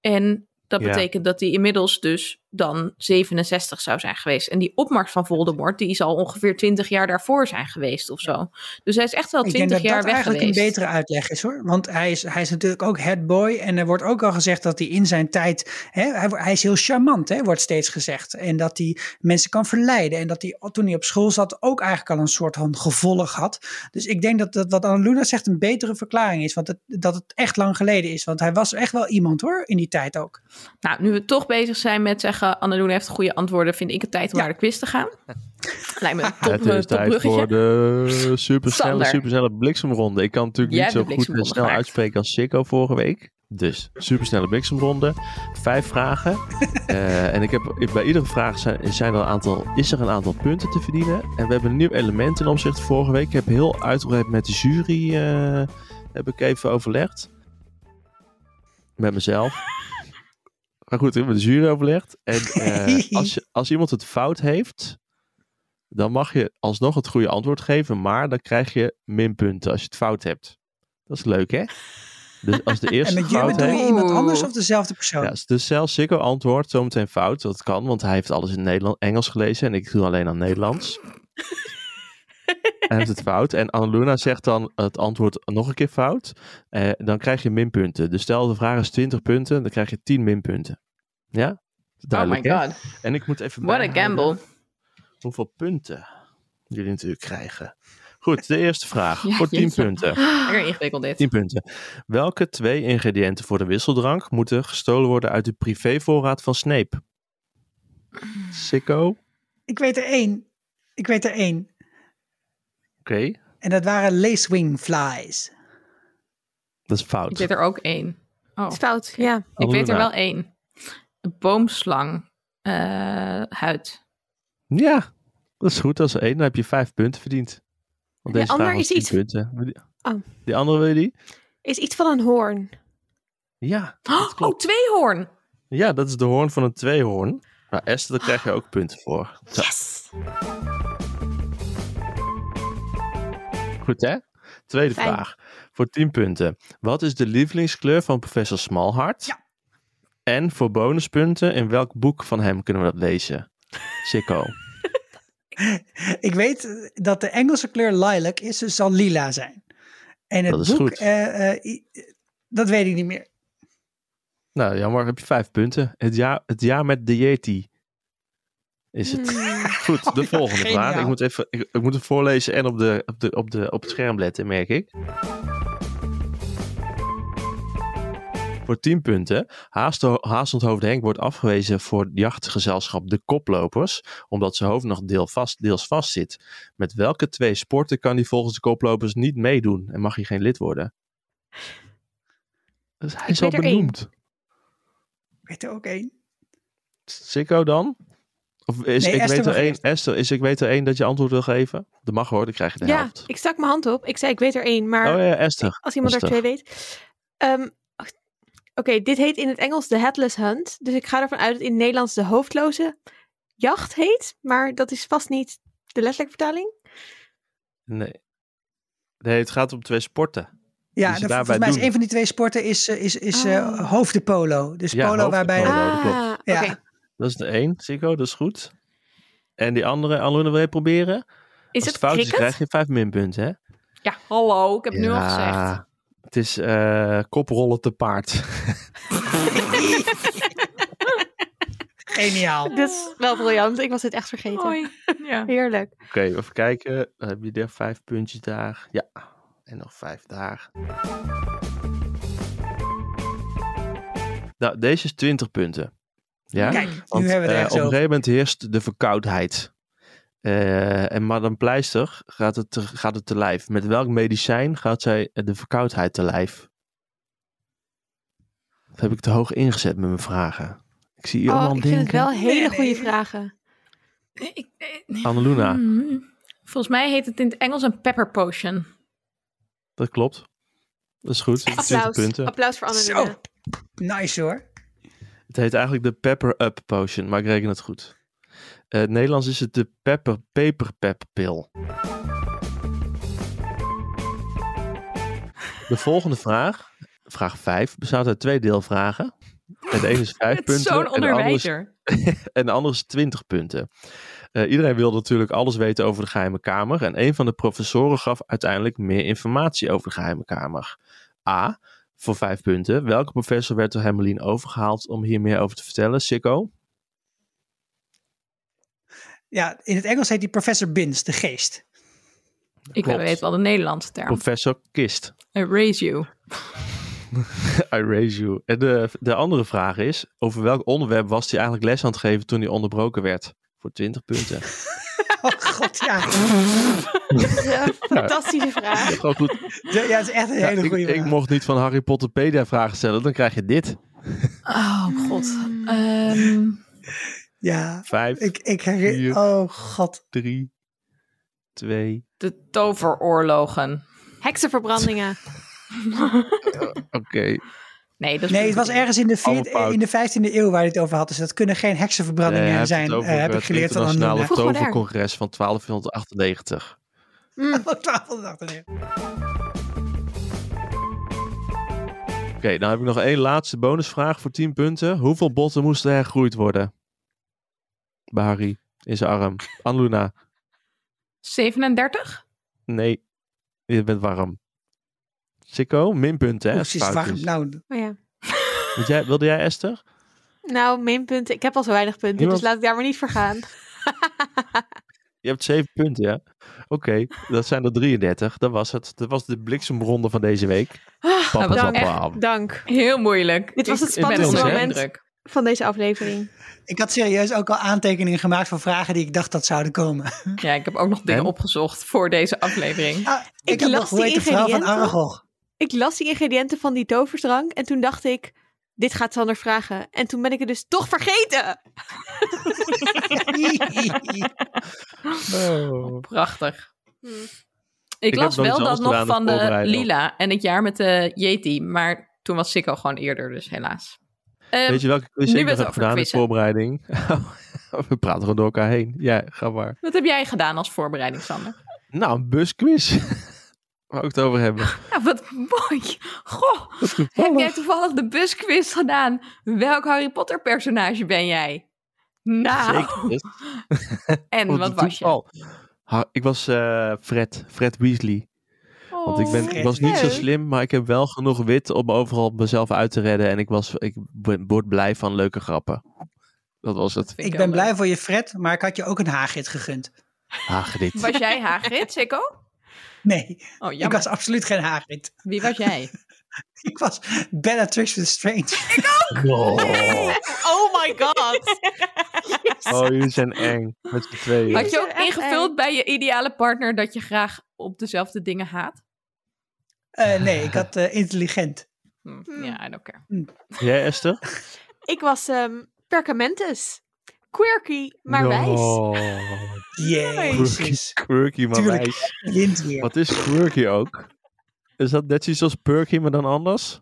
En dat Ja. betekent dat hij inmiddels dus dan 67 zou zijn geweest. En die opmars van Voldemort, die zal ongeveer 20 jaar daarvoor zijn geweest of zo. Dus hij is echt wel Ik 20 denk dat jaar dat weg eigenlijk geweest. een betere uitleg is hoor. Want hij is, hij is natuurlijk ook headboy. En er wordt ook al gezegd dat hij in zijn tijd. Hè, hij, hij is heel charmant, hè, wordt steeds gezegd. En dat hij mensen kan verleiden. En dat hij toen hij op school zat ook eigenlijk al een soort van gevolg had. Dus ik denk dat, dat wat Annaluna zegt een betere verklaring is. Want het, dat het echt lang geleden is. Want hij was echt wel iemand hoor, in die tijd ook. Nou, nu we toch bezig zijn met zeggen... Anneloen heeft goede antwoorden, vind ik het tijd om Ja. naar de quiz te gaan. <laughs> Lijkt me een top, het eh, is top tijd bruggetje. voor de supersnelle, supersnelle bliksemronde. Ik kan natuurlijk Jij niet zo goed en snel gemaakt. uitspreken als Chico vorige week. Dus, supersnelle bliksemronde. Vijf vragen. <laughs> Eh, en ik heb, bij iedere vraag zijn, zijn er een aantal, is er een aantal punten te verdienen. En we hebben een nieuw element ten opzichte van vorige week. Ik heb heel uitgebreid met de jury eh, heb ik even overlegd. Met mezelf. Maar goed, ik heb met de jury overlegd. En <laughs> eh, als, je, als iemand het fout heeft, dan mag je alsnog het goede antwoord geven. Maar dan krijg je minpunten als je het fout hebt. Dat is leuk, hè? Dus als de <laughs> En eerste met je fout bedoel heeft... je iemand anders of dezelfde persoon? Ja, dus zelfs Sikko antwoordt zometeen fout. Dat kan, want hij heeft alles in Nederland, Engels gelezen en ik doe alleen aan Nederlands. <laughs> hij heeft het fout. En Annaluna zegt dan het antwoord nog een keer fout. Eh, dan krijg je minpunten. Dus stel de vraag is 20 punten, dan krijg je 10 minpunten. Ja? Oh my Duidelijk, hè? god. En ik moet even What a gamble. hoeveel punten jullie natuurlijk krijgen. Goed, de eerste vraag. <laughs> Ja, voor 10 jeetje. punten. <gasps> Lekker ingewikkeld dit. 10 punten. Welke twee ingrediënten voor de wisseldrank moeten gestolen worden uit de privévoorraad van Snape? Sikko? Oké. Ik weet er één. Ik weet er één. En dat waren lacewing flies. Dat is fout. Ik weet er ook één. Oh, Het is fout, ja. ik weet er wel één. Een boomslang eh, huid. Ja, dat is goed. Dat is één. Dan heb je vijf punten verdiend. Want De deze ander is 10 iets- punten. Oh. Die andere wil je die? Is iets van een hoorn. Ja, Oh, tweehoorn. Ja, dat is de hoorn van een tweehoorn. Nou, Esther, daar krijg je ook punten voor. Yes! Goed hè? Tweede Fijn. vraag. Voor 10 punten. Wat is de lievelingskleur van professor Smallhart? Ja. En voor bonuspunten, in welk boek van hem kunnen we dat lezen? Sikko. <laughs> Ik weet dat de Engelse kleur lilac is, dus zal lila zijn. En het Dat is boek, goed. eh, eh, dat weet ik niet meer. Nou, jammer, heb je vijf punten. Het jaar, het jaar met de Yeti is het. Hmm. <laughs> Goed, de Oh ja, volgende vraag. Ik moet, even, ik, ik moet het voorlezen en op, de, op, de, op, de, op het scherm letten, merk ik. Voor 10 punten. Haastendhoofd Henk wordt afgewezen voor het jachtgezelschap De Koplopers, omdat zijn hoofd nog deel vast, deels vast zit. Met welke twee sporten kan hij volgens de koplopers niet meedoen en mag hij geen lid worden? Dus hij Ik is al er één. benoemd. Ik weet er ook één. Sikko dan? Of is, Nee, ik Esther weet er één. Esther, is ik weet er één dat je antwoord wil geven? Dat mag hoor, dan krijg je de Ja, helft. ik stak mijn hand op. Ik zei, ik weet er één. Maar Oh ja, Esther. als iemand er twee weet. Ehm, Oké, dit heet in het Engels de Headless Hunt. Dus ik ga ervan uit dat in het Nederlands de hoofdloze jacht heet. Maar dat is vast niet de letterlijke vertaling. Nee. nee, het gaat om twee sporten. Ja, volgens mij is doen. een van die twee sporten is, eh, is, is eh, Oh. hoofdpolo. Dus Ja, polo waarbij... dat ah, Ja. oké. Dat is de één, Sikko, dat is goed. En die andere, Aluna, wil je proberen? Is Als het het fout is, krijg je vijf minpunten, hè? Ja, hallo. Ik heb het nu al gezegd. Ja, Het is eh, koprollen te paard. <laughs> Geniaal. Dit is wel briljant. Ik was dit echt vergeten. Hoi. Ja. Heerlijk. Oké, even kijken. Dan heb je er vijf puntjes daar. Ja, en nog vijf daar. Nou, deze is 20 punten. Ja? Kijk, nu Want, hebben we het op echt een gegeven moment heerst de verkoudheid. Eh, en Madame Pleister gaat het, te, gaat het te lijf. Met welk medicijn gaat zij de verkoudheid te lijf? Of heb ik te hoog ingezet met mijn vragen? Ik zie je Oh, allemaal ik vind het denken. wel hele Nee, goede nee. vragen. Nee, ik- nee. Annaluna, Hmm. Volgens mij heet het in het Engels een pepper potion. dat klopt. Dat is goed. 20 Applaus. punten. Applaus voor Zo. Annalena. Nice hoor. Het heet eigenlijk de Pepper Up Potion, maar ik reken het goed. In het Nederlands is het de Pepper Paper Pep Pil. De volgende vraag, vraag 5, bestaat uit twee deelvragen. En de ene is <laughs> 5 Het is punten zo'n en de, andere is, onderwijzer. <laughs> en de andere is 20 punten. Eh, iedereen wil natuurlijk alles weten over de geheime kamer. En een van de professoren gaf uiteindelijk meer informatie over de geheime kamer. A, voor 5 punten. Welke professor werd door Hermelien overgehaald om hier meer over te vertellen? Sikko? Ja, in het Engels heet die professor Bins, de geest. Ik Klopt. weet wel de Nederlandse term. Professor Kist. I raise you. <laughs> I raise you. En de, de andere vraag is, over welk onderwerp was hij eigenlijk les aan het geven toen hij onderbroken werd? Voor 20 punten. <laughs> Oh god, ja. Ja, <laughs> fantastische vraag. Gewoon goed. Ja, het is echt een Ja, hele ik, goede ik vraag. mocht niet van Harry Potterpedia vragen stellen, dan krijg je dit. Oh god. Ehm, Ja, Vijf, ik, ik herinner... Vier. Oh god. drie, twee. de toveroorlogen. Heksenverbrandingen. <laughs> Oké. Nee, dat is Nee, het was ergens in de, in de 15e eeuw waar je het over had. Dus dat kunnen geen heksenverbrandingen Nee, hij zijn, het over eh, heb ik het geleerd van Anne. Maar daar. tovercongres van 1298. Mm. 1288. Oké, dan heb ik nog één laatste bonusvraag voor 10 punten. Hoeveel botten moesten hergroeid worden? Bij Harry, in zijn arm. Anluna, 37? nee, je bent warm. Sikko, minpunten hè? Warm. is. Nou, Oh ja. <laughs> Jij, wilde jij Esther? Nou, minpunten. Ik heb al zo weinig punten, Niemand- dus laat ik daar maar niet voor gaan. <laughs> Je hebt 7 punten, ja? Oké, dat zijn er 33. Dat was het. Dat was de bliksemronde van deze week. Ah, Papa, dank. papa. Dank Heel moeilijk. Dit was het spannendste moment. van deze aflevering. ik had serieus ook al aantekeningen gemaakt van vragen die ik dacht dat zouden komen. Ja, ik heb ook nog dingen En? opgezocht voor deze aflevering. Ah, ik, Ik heb las nog die van ingrediënten. Aragog. Ik las die ingrediënten van die toversdrank en toen dacht ik, dit gaat Sander vragen. En toen ben ik het dus toch vergeten. Oh. Prachtig. Hm. Ik, las wel dat nog van de. Lila en het jaar met de Yeti. Maar toen was Sikko gewoon eerder, dus helaas. Ehm, Weet je welke quiz ik nog heb gedaan in voorbereiding? <laughs> We praten gewoon door elkaar heen. Ja, ga maar. Wat heb jij gedaan als voorbereiding, Sander? Nou, een busquiz. Waar ik het over hebben. <laughs> Ja, wat mooi. Goh, heb toevallig. jij toevallig de busquiz gedaan? Welk Harry Potter personage ben jij? Nou, Zeker. <laughs> en Wat was je? Ha, ik was eh, Fred, Fred Weasley. Want ik, ben, Oh, ik was niet zo slim, maar ik heb wel genoeg wit om overal mezelf uit te redden. En ik, was, ik ben- word blij van leuke grappen. Dat was het. Ik ben blij voor je Fred, maar ik had je ook een Hagrid gegund. Hagrid. Was jij Hagrid, Sikko? Nee, Oh, ik was absoluut geen Hagrid. Wie was jij? <laughs> Ik was Bellatrix Strange. Oh. <laughs> Oh my god. <laughs> oh, jullie zijn eng. Met z'n tweeën. Had je ook ingevuld eng. bij je ideale partner dat je graag op dezelfde dingen haat? Eh, nee, ik had eh, intelligent. Hm, Hmm. Ja, I don't care. Jij, Esther? Ik was ehm Perkamentus. Quirky, maar wijs. Oh, Jezus. quirky, maar Tuurlijk. wijs. Wat is quirky ook? Is dat net iets als perky, maar dan anders?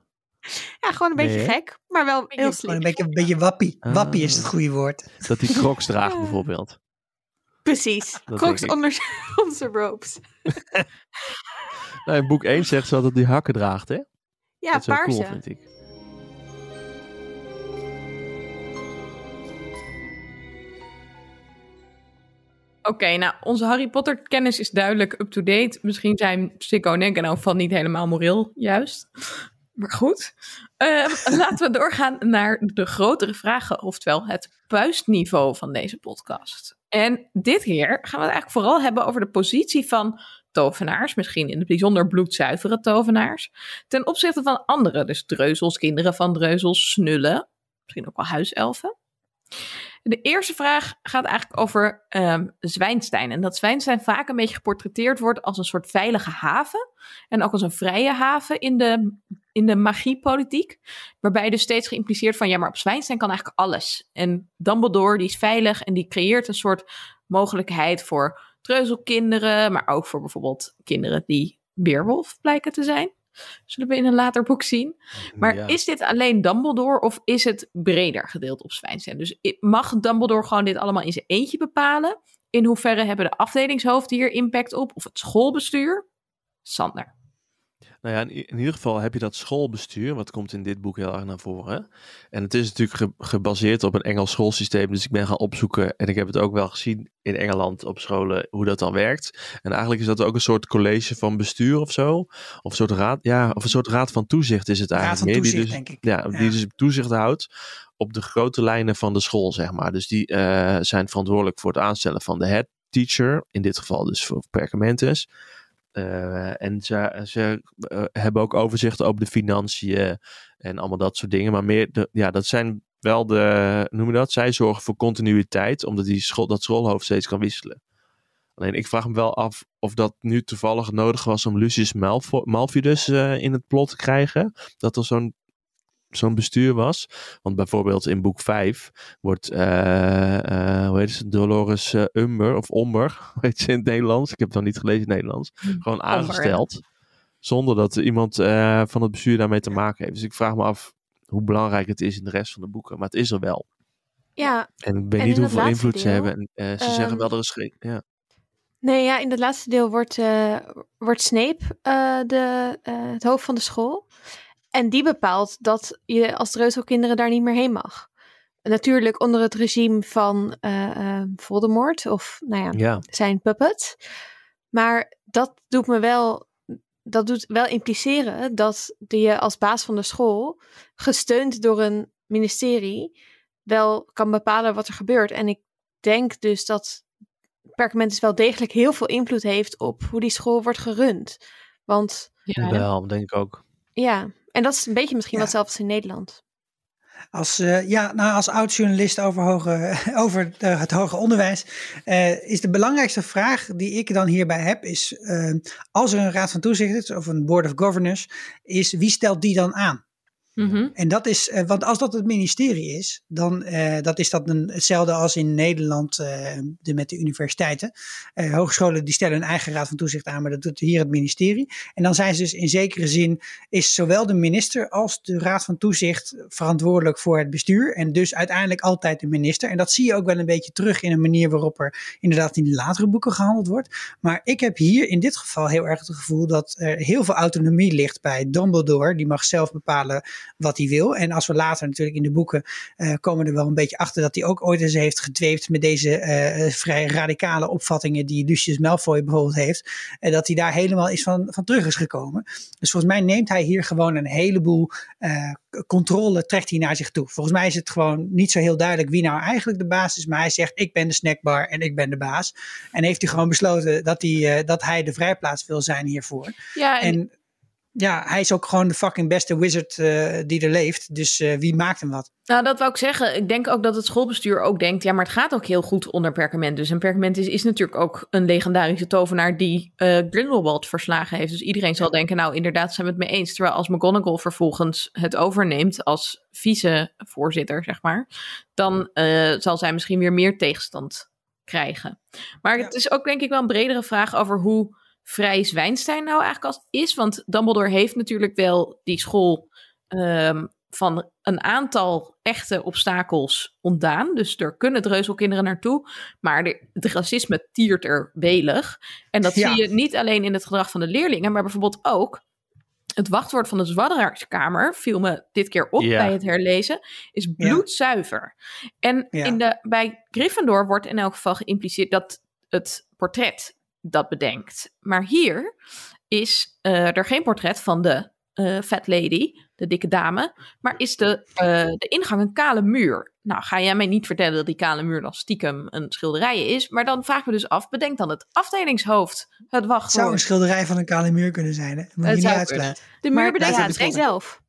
Ja, gewoon een beetje Nee, gek, maar wel heel slim. een beetje, een beetje wappie. Ah. Wappie is het goede woord. Dat hij crocs <laughs> draagt Ja. bijvoorbeeld. Precies. denk Crocs onder <laughs> onze ropes. Nou, in boek 1 zegt ze dat hij hakken draagt, hè? Ja, dat is paarse. cool, vind ik. Oké, nou, onze Harry Potter kennis is duidelijk up-to-date. Misschien zijn Sikko en geval niet helemaal moreel juist. Maar goed. Ehm, <laughs> laten we doorgaan naar de grotere vragen, oftewel het puistniveau van deze podcast. En dit keer gaan we het eigenlijk vooral hebben over de positie van tovenaars, misschien in het bijzonder bloedzuivere tovenaars, ten opzichte van andere, dus dreuzels, kinderen van dreuzels, snullen, misschien ook wel huiselfen. De eerste vraag gaat eigenlijk over ehm Zwijnstein. En dat Zwijnstein vaak een beetje geportretteerd wordt als een soort veilige haven. En ook als een vrije haven in de, in de magiepolitiek. Waarbij dus steeds geïmpliceerd van, ja, maar op Zwijnstein kan eigenlijk alles. En Dumbledore, die is veilig en die creëert een soort mogelijkheid voor treuzelkinderen. Maar ook voor bijvoorbeeld kinderen die weerwolf blijken te zijn. Zullen we in een later boek zien. Maar Ja. is dit alleen Dumbledore of is het breder gedeeld op Zwijnstein? Dus mag Dumbledore gewoon dit allemaal in zijn eentje bepalen? In hoeverre hebben de afdelingshoofden hier impact op? Of het schoolbestuur? Sander. Nou ja, in, ieder geval heb je dat schoolbestuur, wat komt in dit boek heel erg naar voren. En het is natuurlijk ge- gebaseerd op een Engels schoolsysteem, dus ik ben gaan opzoeken en ik heb het ook wel gezien in Engeland op scholen hoe dat dan werkt. En eigenlijk is dat ook een soort college van bestuur of zo, of een soort raad, ja, of een soort raad van toezicht is het Raad eigenlijk van meer. toezicht, die dus, denk ik. Ja, die dus toezicht houdt op de grote lijnen van de school, zeg maar. Dus die eh, zijn verantwoordelijk voor het aanstellen van de head teacher, in dit geval dus voor Perkamentus. Eh, en ze, ze eh, hebben ook overzicht over de financiën en allemaal dat soort dingen. Maar meer, ja, dat zijn wel de, noem je dat? Zij zorgen voor continuïteit, omdat die school, dat schoolhoofd steeds kan wisselen. Alleen ik vraag me wel af of dat nu toevallig nodig was om Lucius Malfo Malfidus uh, in het plot te krijgen. Dat er zo'n zo'n bestuur was. Want bijvoorbeeld in boek 5 wordt, uh, uh, hoe heet ze, Dolores uh, Umber, of Omber, <laughs> weet ze in het Nederlands. Ik heb het dan niet gelezen in het Nederlands. Hm, Gewoon aangesteld. Zonder dat iemand van het bestuur daarmee te maken heeft. Dus ik vraag me af hoe belangrijk het is in de rest van de boeken. Maar het is er wel. Ja. En ik weet en niet in hoeveel invloed ze hebben. En, ze ehm, zeggen wel dat er is geen... Ja. Nee, ja, in het laatste deel wordt, wordt Snape de, het hoofd van de school. En die bepaalt dat je als Dreuzelkinderen daar niet meer heen mag. Natuurlijk onder het regime van Voldemort of nou ja, ja. zijn puppet. Maar dat doet me wel, dat doet wel impliceren dat je als baas van de school, gesteund door een ministerie, wel kan bepalen wat er gebeurt. En ik denk dus dat Perkamentus wel degelijk heel veel invloed heeft op hoe die school wordt gerund. Want Ja, Wel, denk ik ook. ja, en dat is een beetje misschien Ja. wat zelfs in Nederland. Als, eh, ja, nou, als oud-journalist over, hoge, <laughs> over de- het hoger onderwijs eh, is de belangrijkste vraag die ik dan hierbij heb, is eh, als er een raad van toezicht is of een board of governors, is wie stelt die dan aan? Mhm. En dat is, eh, want als dat het ministerie is, dan eh, dat is dat een, hetzelfde als in Nederland eh, de, met de universiteiten. Hogescholen die stellen hun eigen raad van toezicht aan, maar dat doet hier het ministerie. En dan zijn ze dus in zekere zin, is zowel de minister als de raad van toezicht verantwoordelijk voor het bestuur. En dus uiteindelijk altijd de minister. En dat zie je ook wel een beetje terug in een manier waarop er inderdaad in de latere boeken gehandeld wordt. Maar ik heb hier in dit geval heel erg het gevoel dat er heel veel autonomie ligt bij Dumbledore. Die mag zelf bepalen wat hij wil. En als we later natuurlijk in de boeken eh, komen er wel een beetje achter dat hij ook ooit eens heeft gedweept met deze eh, vrij radicale opvattingen die Lucius Malfoy bijvoorbeeld heeft. En dat hij daar helemaal is van, van terug is gekomen. Dus volgens mij neemt hij hier gewoon een heleboel eh, controle, trekt hij naar zich toe. Volgens mij is het gewoon niet zo heel duidelijk wie nou eigenlijk de baas is. Maar hij zegt ik ben de snackbar en ik ben de baas. En heeft hij gewoon besloten dat hij, dat hij de vrijplaats wil zijn hiervoor. Ja, en, En ja, hij is ook gewoon de fucking beste wizard eh, die er leeft. Dus eh, wie maakt hem wat? nou, dat wou ik zeggen. Ik denk ook dat het schoolbestuur ook denkt... ja, maar het gaat ook heel goed onder Perkamentus. En Perkamentus is natuurlijk ook een legendarische tovenaar... die eh, Grindelwald verslagen heeft. Dus iedereen zal denken, nou, inderdaad zijn we het mee eens. Terwijl als McGonagall vervolgens het overneemt... als vicevoorzitter, zeg maar... dan zal zij misschien weer meer tegenstand krijgen. Maar het is ook denk ik wel een bredere vraag over hoe vrij Zwijnstein nou eigenlijk als is. Want Dumbledore heeft natuurlijk wel die school ehm, van een aantal echte obstakels ontdaan. Dus er kunnen dreuzelkinderen naartoe. Maar de, het racisme tiert er welig. En dat Ja. zie je niet alleen in het gedrag van de leerlingen, maar bijvoorbeeld ook het wachtwoord van de Zwadderarskamer viel me dit keer op Ja. bij het herlezen, is bloedzuiver. En in de, bij Gryffindor wordt in elk geval geïmpliceerd dat het portret dat bedenkt. Maar hier is eh, er geen portret van de eh, fat lady, de dikke dame, maar is de, eh, de ingang een kale muur. Nou, ga jij mij niet vertellen dat die kale muur dan stiekem een schilderij is, maar dan vraag ik me dus af, bedenk dan het afdelingshoofd, het Het wachtwoord. zou een schilderij van een kale muur kunnen zijn. Hè? Moet Het je niet uitsluiten. de muur ja, bedenkt het betrokken. zelf.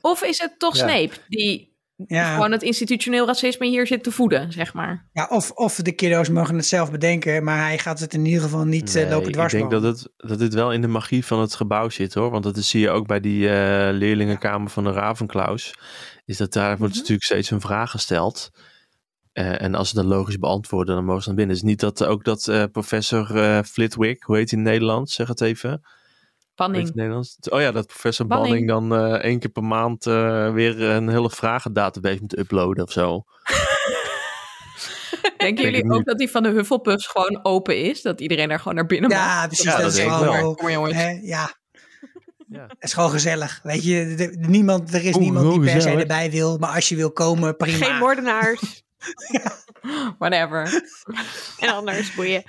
Of is het toch Ja. Snape die Ja, gewoon het institutioneel racisme hier zit te voeden, zeg maar? ja, of, of de kiddo's mogen het zelf bedenken, maar hij gaat het in ieder geval niet eh, lopen ik dwars. denk dat het, dat dit wel in de magie van het gebouw zit hoor. Want dat is- zie je ook bij die eh, leerlingenkamer van de Ravenclaws. Is dat daar wordt Mhm. natuurlijk steeds een vraag gesteld. Eh, en als ze dan logisch beantwoorden, dan mogen ze dan binnen. Het is niet dat ook dat eh, professor eh, Flitwick, hoe heet hij in het Nederlands? Zeg het even. Het Nederlands? Oh ja, dat professor Banning. Banning dan eh, één keer per maand eh, weer een hele vragendatabase moet uploaden of zo. <laughs> Denken jullie niet. ook dat die van de Hufflepuffs gewoon open is? Dat iedereen daar gewoon naar binnen mag? Ja, precies. Ja, dat, dat is gewoon. Kom maar jongens. hè, ja, Ja. het is gewoon gezellig. Weet je, de- niemand, er is niemand die per se erbij wil, maar als je wil komen, prima. Geen moordenaars. <laughs> Whatever. <laughs> en anders boeien.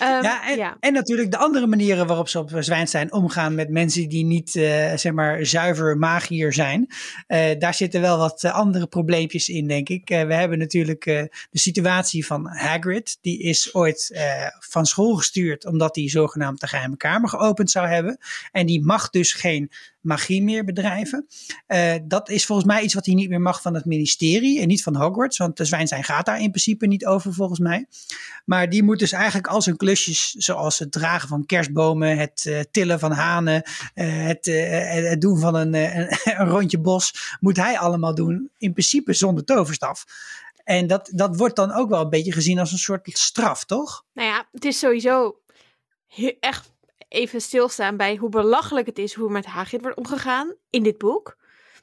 Ehm, Ja en, ja. en natuurlijk de andere manieren waarop ze op Zwijnstein omgaan met mensen die niet eh, zeg maar zuiver magier zijn. Eh, daar zitten wel wat eh, andere probleempjes in, denk ik. We hebben natuurlijk de situatie van Hagrid. Die is ooit van school gestuurd omdat hij zogenaamd de geheime kamer geopend zou hebben. En die mag dus geen magie meer bedrijven. Eh, dat is volgens mij iets wat hij niet meer mag van het ministerie en niet van Hogwarts, want de zwijnstein gaat daar in principe niet over volgens mij. Maar die moet dus eigenlijk al zijn klusjes, zoals het dragen van kerstbomen, het uh, tillen van hanen, uh, het, het, doen van een, een, <laughs> een rondje bos, moet hij allemaal doen, in principe zonder toverstaf. En dat, dat wordt dan ook wel een beetje gezien als een soort straf, toch? Nou ja, het is sowieso echt even stilstaan bij hoe belachelijk het is hoe met Hagrid wordt omgegaan in dit boek.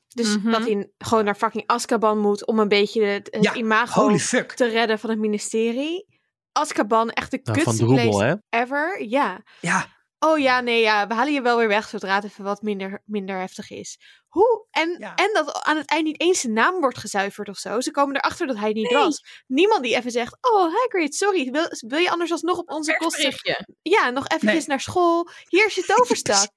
Dus mm -hmm. dat hij gewoon naar fucking Azkaban moet om een beetje het, het ja, imago te redden van het ministerie. Azkaban, echt de nou, kutste place ever. Ja. Ja. Oh ja, nee, ja, we halen je wel weer weg zodra het even wat minder, minder heftig is. Hoe? En, ja. en dat aan het eind niet eens zijn naam wordt gezuiverd of zo. Ze komen erachter dat hij niet nee. was. Niemand die even zegt, oh Hagrid, sorry, wil, wil je anders alsnog op onze kosten... Ja, nog eventjes nee. naar school. Hier is je <laughs> toverstak.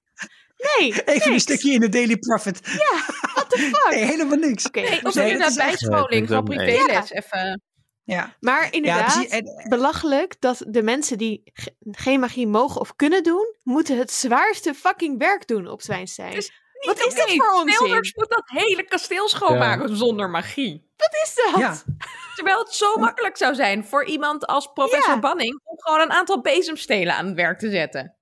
Nee, Even niks. een stukje in de Daily Prophet. Ja, what the <laughs> fuck? Nee, helemaal niks. Oké, okay, of nee, naar bijscholing van privéles ja. even... Ja. Maar inderdaad, ja, en, belachelijk dat de mensen die ge geen magie mogen of kunnen doen, moeten het zwaarste fucking werk doen op Zwijnstein. Dus Wat is dat voor ons? Snelders moet dat hele kasteel schoonmaken ja. zonder magie. Wat is dat? Ja. Terwijl het zo makkelijk zou zijn voor iemand als professor Banning om gewoon een aantal bezemstelen aan het werk te zetten.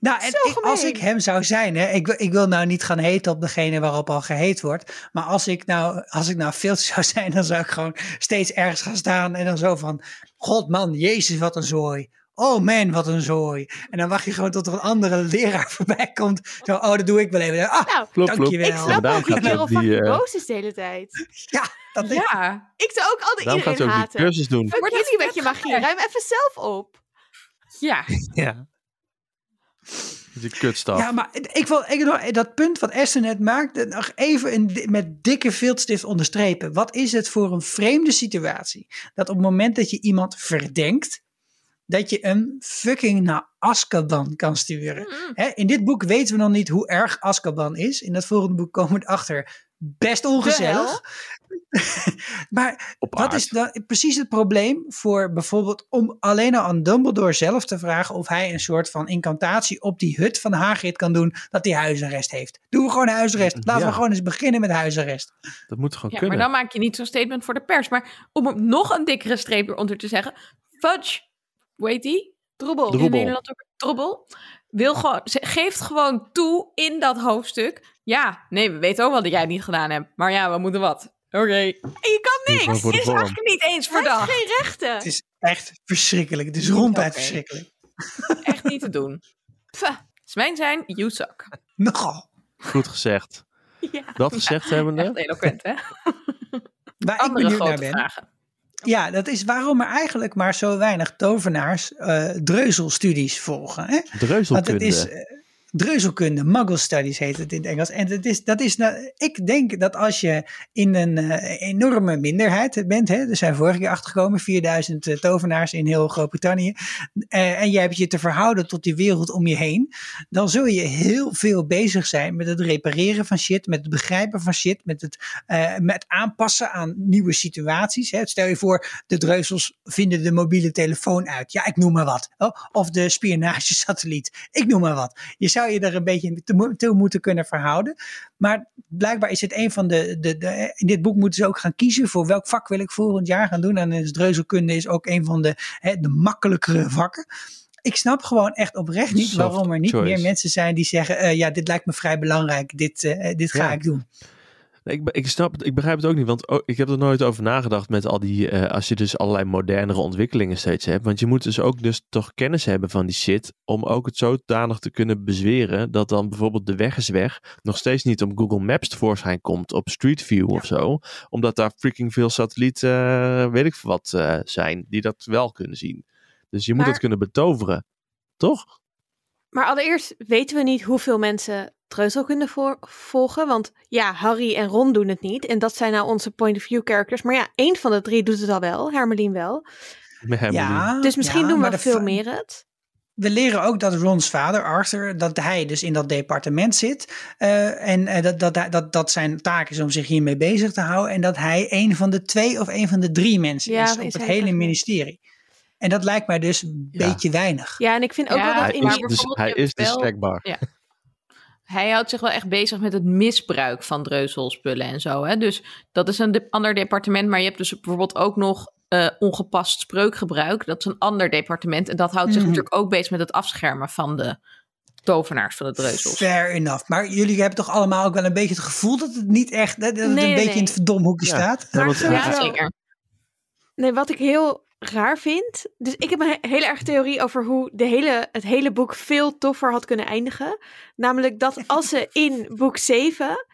Nou, en ik, als ik hem zou zijn, hè, ik, ik wil nou niet gaan heten op degene waarop al geheet wordt. Maar als ik nou, als ik nou veel <laughs> zou zijn, dan zou ik gewoon steeds ergens gaan staan en dan zo van: God man, Jezus, wat een zooi. Oh man, wat een zooi. En dan wacht je gewoon tot er een andere leraar <laughs> voorbij komt. Zo, oh, dat doe ik wel even. Ah, nou, plop, plop. Ik dankjewel. snap ook Merel fucking uh... boos is de hele tijd. Ja, dat denk ja. Ik zou ook altijd Daarom gaat ze iedereen ook die haten. cursus doen. Fuck jullie met je magie. Ruim even zelf op. Ja. Ja. Die kutstaf. Ja, maar ik wil, ik dat punt wat Esther net maakte nog even in, met dikke viltstift onderstrepen. Wat is het voor een vreemde situatie? Dat op het moment dat je iemand verdenkt, dat je een fucking naar Azkaban kan sturen. Mm. Hè, in dit boek weten we nog niet hoe erg Azkaban is. In dat volgende boek komen we erachter. Best ongezellig. <laughs> maar Op wat aard. is dan precies het probleem voor bijvoorbeeld om alleen al aan Dumbledore zelf te vragen of hij een soort van incantatie op die hut van Hagrid kan doen dat hij huisarrest heeft. Doen we gewoon huisarrest. Laten Ja. we gewoon eens beginnen met huisarrest. Dat moet gewoon ja, kunnen. maar dan maak je niet zo'n statement voor de pers. Maar om er nog een dikkere streep eronder te zeggen. Fudge, heet die? Droebel. Droebel. In Nederland ook Droebel. Wil gewoon, ze geeft gewoon toe in dat hoofdstuk. Ja, nee, we weten ook wel dat jij het niet gedaan hebt. Maar ja, we moeten wat. Oké. En je kan niks. de Is eigenlijk niet eens Hij verdacht. heeft geen rechten. Het is echt verschrikkelijk. Het is ronduit verschrikkelijk. <laughs> Echt niet te doen. Pff, Zwijn zijn, you suck. <laughs> Nogal. Goed gezegd. Ja. Dat gezegd Echt hebbende. eloquent, hè? <laughs> Waar ik Andere naar grote ben. vragen. Ja, dat is waarom er eigenlijk maar zo weinig tovenaars eh dreuzelstudies volgen. Hè? Want het Dreuzelkunde. is eh, dreuzelkunde, muggle studies heet het in het Engels. En het is, dat is nou, ik denk dat als je in een eh, enorme minderheid bent, hè, er zijn vorige keer achtergekomen 4000 eh, tovenaars in heel Groot-Brittannië, eh, en jij hebt je te verhouden tot die wereld om je heen, dan zul je heel veel bezig zijn met het repareren van shit, met het begrijpen van shit, met het met aanpassen aan nieuwe situaties. Hè. Stel je voor, de dreuzels vinden de mobiele telefoon uit. Ja, ik noem maar wat. Oh, of de spionagesatelliet. Ik noem maar wat. Je zou je er een beetje toe, mo- toe moeten kunnen verhouden. Maar blijkbaar is het een van de, de, de. In dit boek moeten ze ook gaan kiezen voor welk vak wil ik volgend jaar gaan doen. En dreuzelkunde is ook een van de, hè, de makkelijkere vakken. Ik snap gewoon echt oprecht niet Soft waarom er niet choice. meer mensen zijn die zeggen: eh, Ja, dit lijkt me vrij belangrijk. Dit, eh, dit ga Ja. ik doen. Nee, Ik, snap het, ik begrijp het ook niet, want ik heb er nooit over nagedacht met al die, eh, als je dus allerlei modernere ontwikkelingen steeds hebt. Want je moet dus ook dus toch kennis hebben van die shit, om ook het zodanig te kunnen bezweren dat dan bijvoorbeeld de weg is weg nog steeds niet op Google Maps tevoorschijn komt, op Street View of zo. Omdat daar freaking veel satellieten, eh, weet ik wat, eh, zijn, die dat wel kunnen zien. Dus je moet het kunnen betoveren, toch? Maar allereerst weten we niet hoeveel mensen dreuzelkunde voor, volgen. Want ja, Harry en Ron doen het niet. En dat zijn nou onze point of view characters. Maar ja, één van de drie doet het al wel. Hermelien wel. Met Hermelien. Ja, Dus misschien ja, doen we de veel meer het. We leren ook dat Ron's vader, Arthur, dat hij dus in dat departement zit. eh, en eh, dat, dat, dat, dat zijn taak is om zich hiermee bezig te houden. En dat hij een van de twee of een van de drie mensen Ja, is op is het hele ministerie. En dat lijkt mij dus een Ja. beetje weinig. Ja, en ik vind ook Ja, wel dat Hij in is, dus, bijvoorbeeld hij is wel- dus snackbar. Ja. Hij houdt zich wel echt bezig met het misbruik van dreuzelspullen en zo. Hè? Dus dat is een de ander departement. Maar je hebt dus bijvoorbeeld ook nog uh, ongepast spreukgebruik. Dat is een ander departement. En dat houdt zich Mhm. natuurlijk ook bezig met het afschermen van de tovenaars van de dreuzels. Fair enough. Maar jullie hebben toch allemaal ook wel een beetje het gevoel dat het niet echt, dat het Nee, een beetje nee. in het verdomhoekje Ja. staat? Ja, Ja, zeker. Nee, wat ik heel raar vind. Dus ik heb een he- hele erg theorie over hoe de hele, het hele boek veel toffer had kunnen eindigen. Namelijk dat <laughs> als ze in boek 7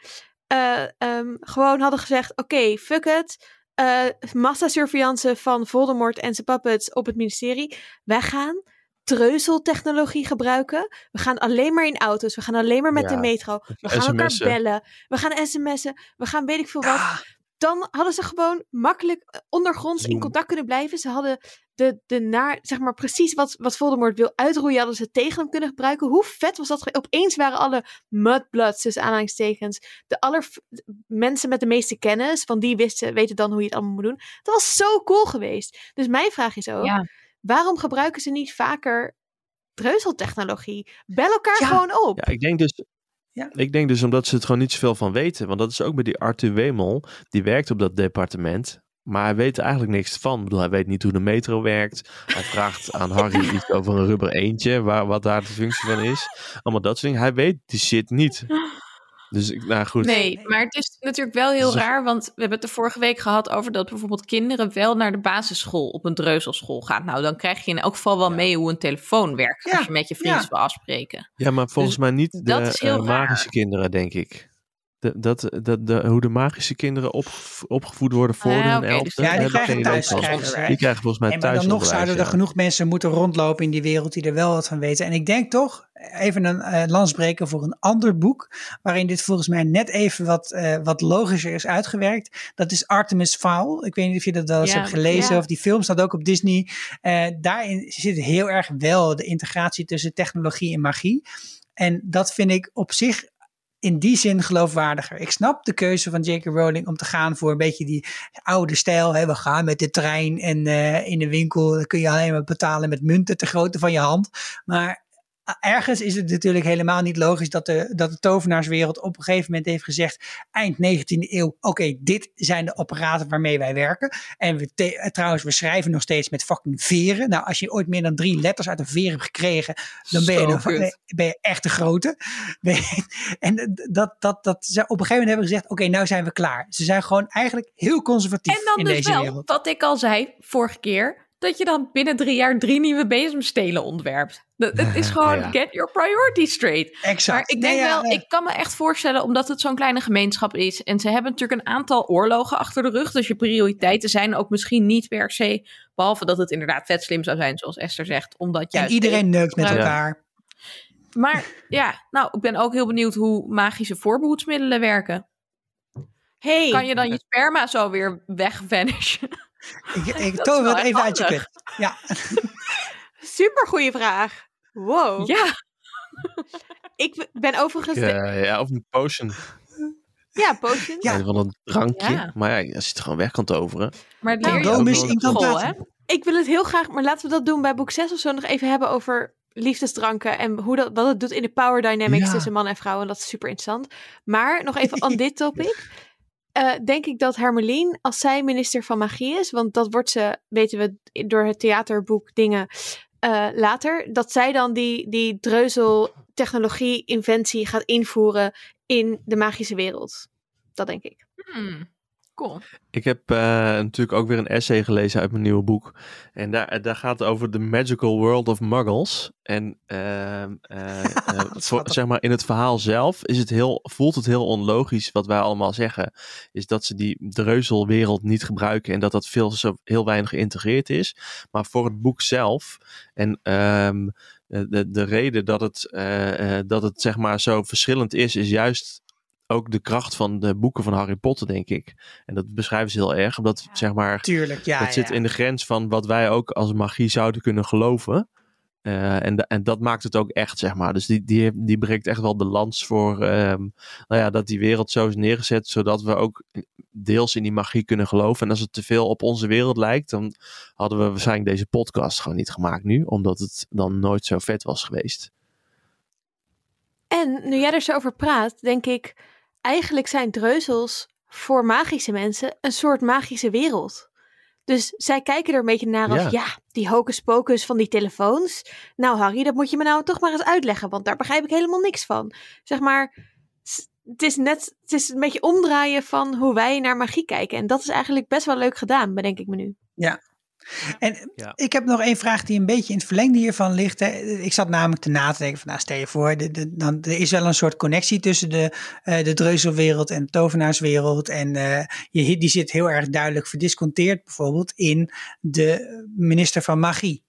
eh, ehm, gewoon hadden gezegd: oké, fuck it. eh massasurveillance van Voldemort en zijn puppets op het ministerie. Wij gaan treuzeltechnologie gebruiken. We gaan alleen maar in auto's. We gaan alleen maar met Ja, de metro. We gaan elkaar bellen. We gaan sms'en. We gaan weet ik veel wat Ja, dan hadden ze gewoon makkelijk eh, ondergronds in contact kunnen blijven. Ze hadden de, de naar, zeg maar precies wat, wat Voldemort wil uitroeien, hadden ze tegen hem kunnen gebruiken. Hoe vet was dat? Opeens waren alle mudbloods, tussen aanhalingstekens, de aller mensen met de meeste kennis, van die wisten, weten dan hoe je het allemaal moet doen. Dat was zo cool geweest. Dus mijn vraag is ook, Ja. waarom gebruiken ze niet vaker dreuzeltechnologie? Bel elkaar Ja. gewoon op. Ja, ik denk dus. Ja. Ik denk dus omdat ze het gewoon niet zoveel van weten. Want dat is ook bij die Arthur Wemel. Die werkt op dat departement. Maar hij weet er eigenlijk niks van. Ik bedoel, hij weet niet hoe de metro werkt. Hij <laughs> vraagt aan Harry iets over een rubber eentje. Waar, wat daar de functie van is. Allemaal dat soort dingen. Hij weet die shit niet. Dus, ik- nou goed. Nee, maar het is natuurlijk wel heel Dus- raar, want we hebben het de vorige week gehad over dat bijvoorbeeld kinderen wel naar de basisschool op een dreuzelschool gaan. Nou, dan krijg je in elk geval wel mee hoe een telefoon werkt Ja, als je met je vrienden ja. wil afspreken. Ja, maar volgens Dus mij niet de dat is heel eh, raar. magische kinderen, denk ik. De, dat, dat, de, hoe de magische kinderen opgev- opgevoed worden voor Ah, hun oké, dus. Ja, die krijgen thuis. Die krijgen volgens mij En maar dan nog zouden er genoeg mensen moeten rondlopen in die wereld die er wel wat van weten. En ik denk toch, even een eh landsbreker voor een ander boek, waarin dit volgens mij net even wat, eh, wat logischer is uitgewerkt. Dat is Artemis Fowl. Ik weet niet of je dat wel eens Ja, hebt gelezen, ja. of die film staat ook op Disney. Eh, daarin zit heel erg wel de integratie tussen technologie en magie. En dat vind ik op zich in die zin geloofwaardiger. Ik snap de keuze van J.K. Rowling om te gaan voor een beetje die oude stijl. Hè? We gaan met de trein en eh, in de winkel kun je alleen maar betalen met munten ter grootte van je hand. Maar ergens is het natuurlijk helemaal niet logisch dat de, dat de tovenaarswereld op een gegeven moment heeft gezegd, eind 19e eeuw, oké, dit zijn de apparaten waarmee wij werken. En we te- eh, trouwens, we schrijven nog steeds met fucking veren. Nou, als je ooit meer dan drie letters uit een veer hebt gekregen, dan ben je, kut. ben je echt de grote. <laughs> En dat, dat, dat ze op een gegeven moment hebben gezegd, oké, nou zijn we klaar. Ze zijn gewoon eigenlijk heel conservatief En dan in dus deze wel, wereld. wat ik al zei vorige keer, dat je dan binnen drie jaar drie nieuwe bezemstelen ontwerpt. Dat, het is <laughs> gewoon Ja. get your priorities straight. Exact. Maar ik denk Nee, ja, wel, ik kan me echt voorstellen, omdat het zo'n kleine gemeenschap is. En ze hebben natuurlijk een aantal oorlogen achter de rug. Dus je prioriteiten zijn ook misschien niet per se. Behalve dat het inderdaad vet slim zou zijn, zoals Esther zegt. Omdat En iedereen neukt met elkaar. Maar ja, nou, ik ben ook heel benieuwd hoe magische voorbehoedsmiddelen werken. Hey, Kan je dan je sperma zo weer wegvanishen? Ik, <laughs> ik is het wel even uit je handig. kut. Ja, <laughs> super goede vraag. Wow. Ja, <laughs> Ik ben overigens... Ja, ja, of een potion. ja, potions. Ja. Van een drankje. Ja. Maar ja, als je het gewoon weg kan toveren. maar het leer incantatie. hè? Ik wil het heel graag, maar laten we dat doen bij boek 6 of zo nog even hebben over liefdesdranken en hoe dat, wat het doet in de power dynamics Ja. tussen man en vrouw. En dat is super interessant. Maar nog even aan dit topic. Eh, denk ik dat Hermelien, als zij minister van magie is, want dat wordt ze, weten we door het theaterboek dingen eh, later, dat zij dan die, die dreuzel technologie inventie gaat invoeren in de magische wereld. Dat denk ik. Hmm, Cool. Ik heb eh, natuurlijk ook weer een essay gelezen uit mijn nieuwe boek. En daar, daar gaat het over de magical world of muggles. En ehm, eh, <laughs> eh, voor, zeg maar, in het verhaal zelf is het heel, voelt het heel onlogisch wat wij allemaal zeggen. Is dat ze die dreuzelwereld niet gebruiken en dat dat veel, zo, heel weinig geïntegreerd is. Maar voor het boek zelf en ehm, de, de, de reden dat het, eh, eh, dat het zeg maar zo verschillend is, is juist ook de kracht van de boeken van Harry Potter, denk ik. En dat beschrijven ze heel erg, omdat zeg maar, tuurlijk. Ja, dat zit ja. in de grens van wat wij ook als magie zouden kunnen geloven. Eh, en, en dat maakt het ook echt, zeg maar. Dus die, die, die breekt echt wel de lans voor ehm, nou ja, dat die wereld zo is neergezet, zodat we ook deels in die magie kunnen geloven. En als het te veel op onze wereld lijkt, dan hadden we waarschijnlijk deze podcast gewoon niet gemaakt nu, omdat het dan nooit zo vet was geweest. En nu jij er zo over praat, denk ik, eigenlijk zijn dreuzels voor magische mensen een soort magische wereld. Dus zij kijken er een beetje naar als, Ja. ja, die hocus pocus van die telefoons. Nou Harry, dat moet je me nou toch maar eens uitleggen, want daar begrijp ik helemaal niks van. Zeg maar, het is net, het is een beetje omdraaien van hoe wij naar magie kijken. En dat is eigenlijk best wel leuk gedaan, bedenk ik me nu. En Ja. ik heb nog één vraag die een beetje in het verlengde hiervan ligt. Hè. Ik zat namelijk te na te denken van, nou stel je voor, de, de, dan, er is wel een soort connectie tussen de, eh, de dreuzelwereld en de tovenaarswereld. En eh, je, die zit heel erg duidelijk verdisconteerd bijvoorbeeld in de minister van magie.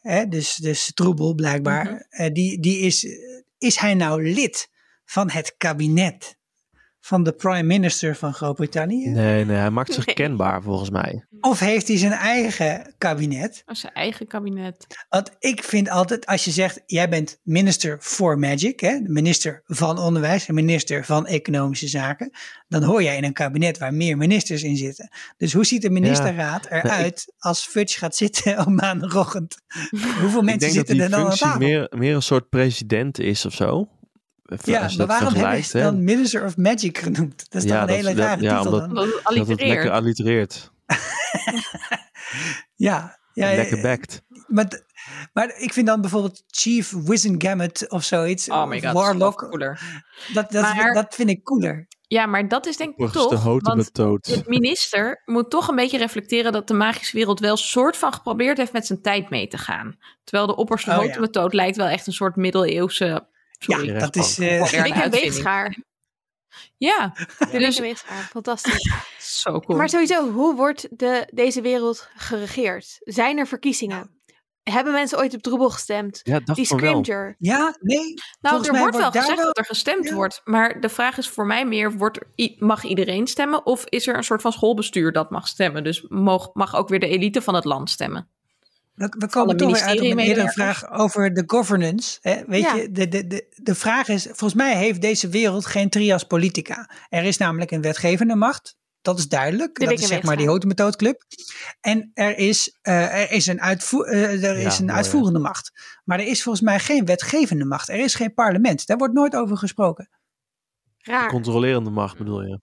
Hè, dus, dus Troebel blijkbaar. Mhm. Eh, die, die is, is hij nou lid van het kabinet van de prime minister van Groot-Brittannië? Nee, nee, hij maakt zich Nee. kenbaar volgens mij. Of heeft hij zijn eigen kabinet? Als zijn eigen kabinet. Want ik vind altijd, als je zegt, jij bent minister for magic, hè, de minister van onderwijs en minister van economische zaken, dan hoor jij in een kabinet waar meer ministers in zitten. Dus hoe ziet de ministerraad eruit als Fudge gaat zitten <laughs> op maandagochtend? Hoeveel mensen zitten er dan aan functie tafel? meer, meer een soort president is of zo. Ja, als je maar waarom hebben ze dan Minister of Magic genoemd? Dat is Ja, toch een dat- hele dat- rare ja, titel omdat- dan? Het lekker allitereert. <laughs> Ja, ja, lekker ja, backt. maar, maar ik vind dan bijvoorbeeld Chief Wizengamot of zoiets, Oh my god, Warlock, dat cooler. dat, dat, Maar- dat vind ik cooler. Ja, maar dat is denk ik toch, houten want de minister moet toch een beetje reflecteren dat de magische wereld wel soort van geprobeerd heeft met zijn tijd mee te gaan. Terwijl de opperste Oh, ja. lijkt wel echt een soort middeleeuwse... Sorry, Ja, dat is... rechtbank. eh, moderne Ik heb uitvinding. weegschaar. Ja, De dus weegschaar. Fantastisch. <laughs> zo cool. Maar sowieso, hoe wordt de, deze wereld geregeerd? Zijn er verkiezingen? Hebben mensen ooit op Droebel gestemd? Ja, dacht Die. Scrimger. Ja, nee. Nou, Volgens er mij wordt wel gezegd wel- dat er gestemd Ja. wordt. Maar de vraag is voor mij meer, wordt mag iedereen stemmen? Of is er een soort van schoolbestuur dat mag stemmen? Dus mag, mag ook weer de elite van het land stemmen? We, we komen toch weer uit op een eerdere vraag over de governance. Hè? Weet Ja. je, de, de, de, de vraag is, volgens mij heeft deze wereld geen trias politica. Er is namelijk een wetgevende macht. Dat is duidelijk. De dat is zeg maar die. Houten Club. En er is, eh, er is een, uitvoer, eh, er Ja, is een mooi, uitvoerende macht. Maar er is volgens mij geen wetgevende macht. Er is geen parlement. Daar wordt nooit over gesproken. Raar. Controlerende macht bedoel je?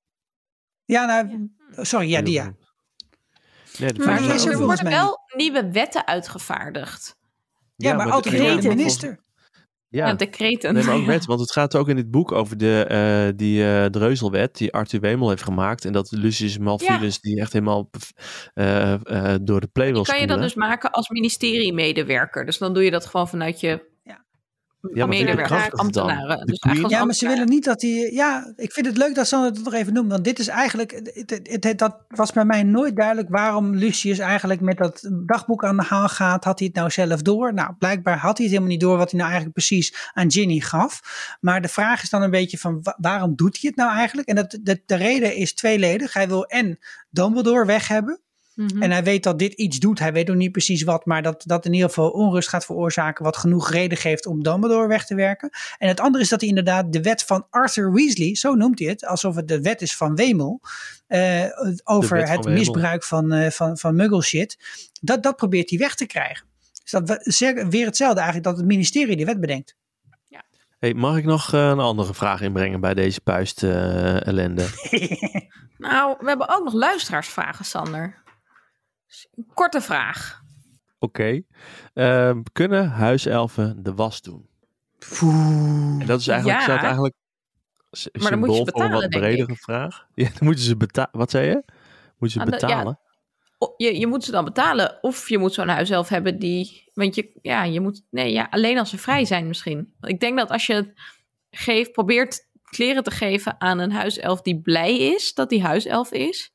Ja, nou, sorry, ja, die ja. Nee, Maar Maar is er volgens worden mij wel nieuwe wetten uitgevaardigd. Ja, maar de- altijd ja, door de minister. Ja, Ja, decreten. Nee, maar ook wetten, want het gaat ook in dit boek over de, eh, die eh Dreuzelwet die Arthur Wemel heeft gemaakt. En dat Lucius Malfidus die echt helemaal eh, eh, door de play wil kan je spuwen. dus maken als ministeriemedewerker. Dus dan doe je dat gewoon vanuit je Ja, medewerkers, ambtenaren. Dus Ja, maar ze willen niet dat hij. Ja, ik vind het leuk dat Sander het nog even noemt. Want dit is eigenlijk. Het, het, het- dat was bij mij nooit duidelijk waarom Lucius eigenlijk met dat dagboek aan de haal gaat. Had hij het nou zelf door? Nou, blijkbaar had hij het helemaal niet door wat hij nou eigenlijk precies aan Ginny gaf. Maar de vraag is dan een beetje van wa- waarom doet hij het nou eigenlijk? En dat, de, de reden is tweeledig. Hij wil en Dumbledore weg hebben. Mhm. En hij weet dat dit iets doet. Hij weet nog niet precies wat, maar dat dat in ieder geval onrust gaat veroorzaken. Wat genoeg reden geeft om Dumbledore weg te werken. En het andere is dat hij inderdaad de wet van Arthur Weasley, zo noemt hij het, alsof het de wet is van Wemel. eh, over het Wemel. misbruik van, eh van, van muggle shit. Dat, dat probeert hij weg te krijgen. Dus dat zeg- weer hetzelfde eigenlijk dat het ministerie die wet bedenkt. Hey, mag ik nog eh, een andere vraag inbrengen bij deze puist ellende? <laughs> <laughs> Nou, we hebben ook nog luisteraarsvragen, Sander. Korte vraag. Oké. Ehm, kunnen huiselfen de was doen? En dat is eigenlijk, Ja. zou het eigenlijk Maar dan moet je symbool voor een wat betalen, bredere vraag? <laughs> Ja, dan moeten ze betalen. Wat zei je? Moeten ze Ah, ja. betalen? Je, je moet ze dan betalen. Of je moet zo'n huiself hebben die. Want je, ja, je moet. Nee, ja, alleen als ze vrij zijn misschien. Ik denk dat als je het geeft, probeert kleren te geven aan een huiself die blij is dat die huiself is.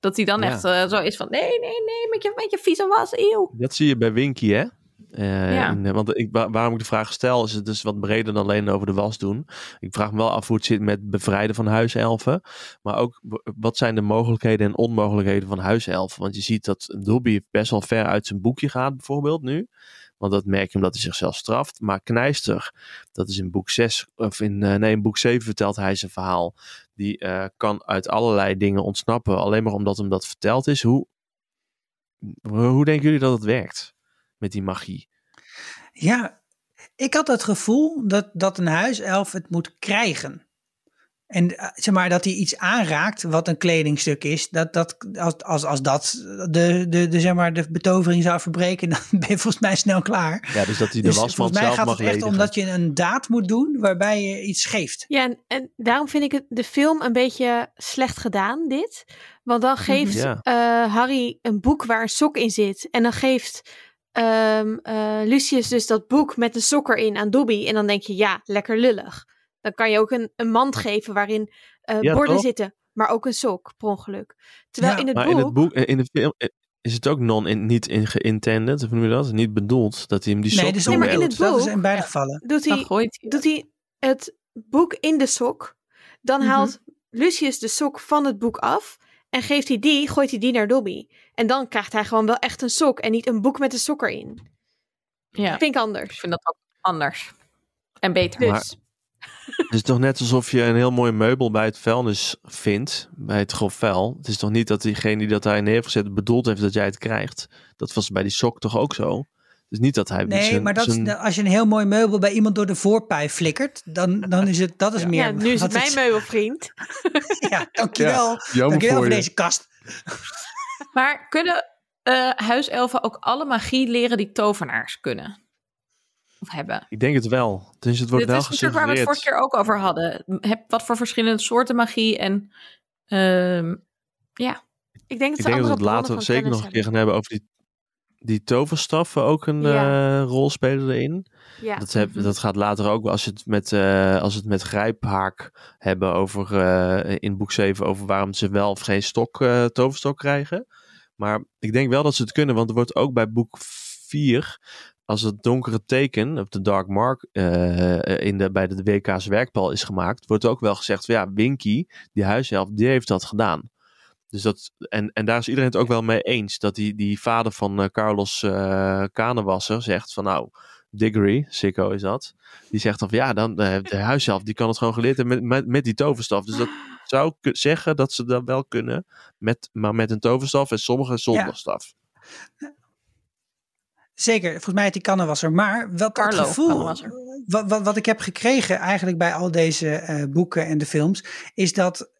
Dat die dan Ja. echt eh, zo is van: nee, nee, nee, met je, met je vieze was, eeuw. Dat zie je bij Winky, hè? Eh, Ja. eh, want ik, wa- waarom ik de vraag stel, is het dus wat breder dan alleen over de was doen. Ik vraag me wel af hoe het zit met bevrijden van huiselfen. Maar ook, wat zijn de mogelijkheden en onmogelijkheden van huiselfen? Want je ziet dat Dobby best wel ver uit zijn boekje gaat, bijvoorbeeld nu. Want dat merk je omdat hij zichzelf straft. Maar Knijster, dat is in boek 6, of in, nee, in boek 7 vertelt hij zijn verhaal. Die eh, kan uit allerlei dingen ontsnappen, alleen maar omdat hem dat verteld is. Hoe, hoe denken jullie dat het werkt met die magie? Ja, Ik had het gevoel dat, dat een huiself het moet krijgen. En eh, zeg maar dat hij iets aanraakt wat een kledingstuk is. Dat, dat, als, als, als dat de, de, de, zeg maar, de betovering zou verbreken, <laughs> dan ben je volgens mij snel klaar. Ja, dus dat hij de Dus wasmand volgens mij zelf gaat mag het echt ledigen. om dat je een daad moet doen waarbij je iets geeft. Ja, en, en daarom vind ik het, de film een beetje slecht gedaan, dit. Want dan geeft Ja. eh, Harry een boek waar een sok in zit. En dan geeft ehm, eh, Lucius dus dat boek met een sok erin aan Dobby. En dan denk je, ja, lekker lullig. Dan kan je ook een, een mand geven waarin eh, Ja, borden toch? zitten. Maar ook een sok, per ongeluk. Terwijl Ja, in het Maar boek... in het boek, eh, in de film, eh, is het ook non in, niet in geintended, of noem je dat? Niet bedoeld dat hij hem die sok Nee, dus Nee, maar in het Dat is boek- in beide gevallen. doet hij, gooit hij doet hij het boek in de sok. Dan Mhm. haalt Lucius de sok van het boek af. En geeft hij die, gooit hij die naar Dobby. En dan krijgt hij gewoon wel echt een sok. En niet een boek met een sok erin. Ja, Dat vind ik ik anders. vind dat ook anders. En beter. Dus, Maar- Het is toch net alsof je een heel mooi meubel bij het vuilnis vindt, bij het grof vuil. Het is toch niet dat diegene die dat daar neer gezet bedoeld heeft dat jij het krijgt. Dat was bij die sok toch ook zo? Dus niet dat hij Nee, zijn- maar dat zijn- als je een heel mooi meubel bij iemand door de voorpij flikkert, dan, dan is het, dat is Ja. meer... ja, nu is het mijn meubelvriend. <laughs> Ja, dankjewel. jammer dankjewel voor deze kast. Maar kunnen eh, huiselfen ook alle magie leren die tovenaars kunnen? Of hebben? Ik denk het wel. Dus het wordt Dit wel is natuurlijk waar we het vorige keer ook over hadden. Heb wat voor verschillende soorten magie en ehm, ja. Ik denk dat Ik denk dat we het later zeker nog een keer gaan hebben over die, die toverstaffen ook een Ja. eh, rol spelen erin. Ja. Dat, heb, Mhm. dat gaat later ook als het met, eh, als het met grijphaak hebben over eh, in boek 7 over waarom ze wel of geen stok, eh, toverstok krijgen. Maar ik denk wel dat ze het kunnen, want er wordt ook bij boek 4, als het donkere teken, of de Dark Mark, eh, in de, bij de WK's werkpal is gemaakt, wordt ook wel gezegd van ja, Winky, die huishelft, die heeft dat gedaan. Dus dat, en, en daar is iedereen het ook wel mee eens. Dat die, die vader van eh, Carlos eh Kanewasser zegt van nou, Diggory, Sikko is dat. Die zegt dan van ja, dan de, de huishelft, die kan het gewoon geleerd hebben met, met, met die toverstaf. Dus dat zou zeggen dat ze dat wel kunnen, met, maar met een toverstaf en sommigen zonder Ja. Zeker, volgens mij die kannenwasser. Maar wat Carlo het gevoel, Kannenwasser. wat, wat, wat ik heb gekregen eigenlijk bij al deze eh, boeken en de films, is dat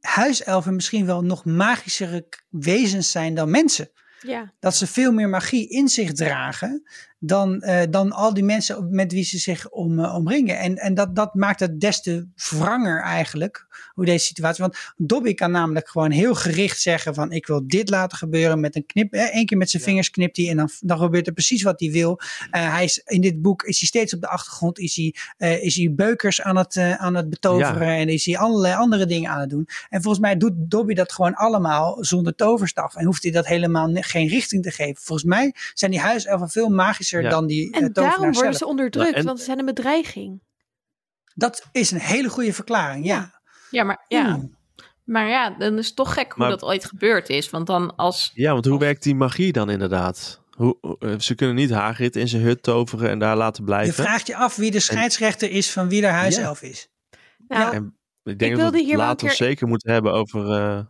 huiselfen misschien wel nog magischere wezens zijn dan mensen. Ja. Dat ze veel meer magie in zich dragen dan, eh, dan al die mensen met wie ze zich om, eh, omringen. En, en dat, dat maakt het des te wranger eigenlijk, hoe deze situatie. Want Dobby kan namelijk gewoon heel gericht zeggen van ik wil dit laten gebeuren met een knip. Eh, Eén keer met zijn Ja. vingers knipt hij en dan, dan gebeurt er precies wat hij wil. Eh, hij is, in dit boek is hij steeds op de achtergrond, is hij, eh, is hij beukers aan het, eh, aan het betoveren en is hij allerlei andere dingen aan het doen. En volgens mij doet Dobby dat gewoon allemaal zonder toverstaf. En hoeft hij dat helemaal geen richting te geven. Volgens mij zijn die huiselfen veel magischer Ja. dan die eh, En daarom worden zelf. ze onderdrukt, Ja, en- want ze zijn een bedreiging. Dat is een hele goede verklaring, ja. Ja, maar ja. Oeh. Maar ja, dan is het toch gek hoe Maar- dat ooit gebeurd is. Want dan als... Ja, want hoe werkt die magie dan inderdaad? Hoe, eh, ze kunnen niet Hagrid in zijn hut toveren en daar laten Je blijven. vraagt je af wie de scheidsrechter is van wie de huiself is. Nou, En ik denk Ik dat we het later keer- zeker moeten hebben over... eh,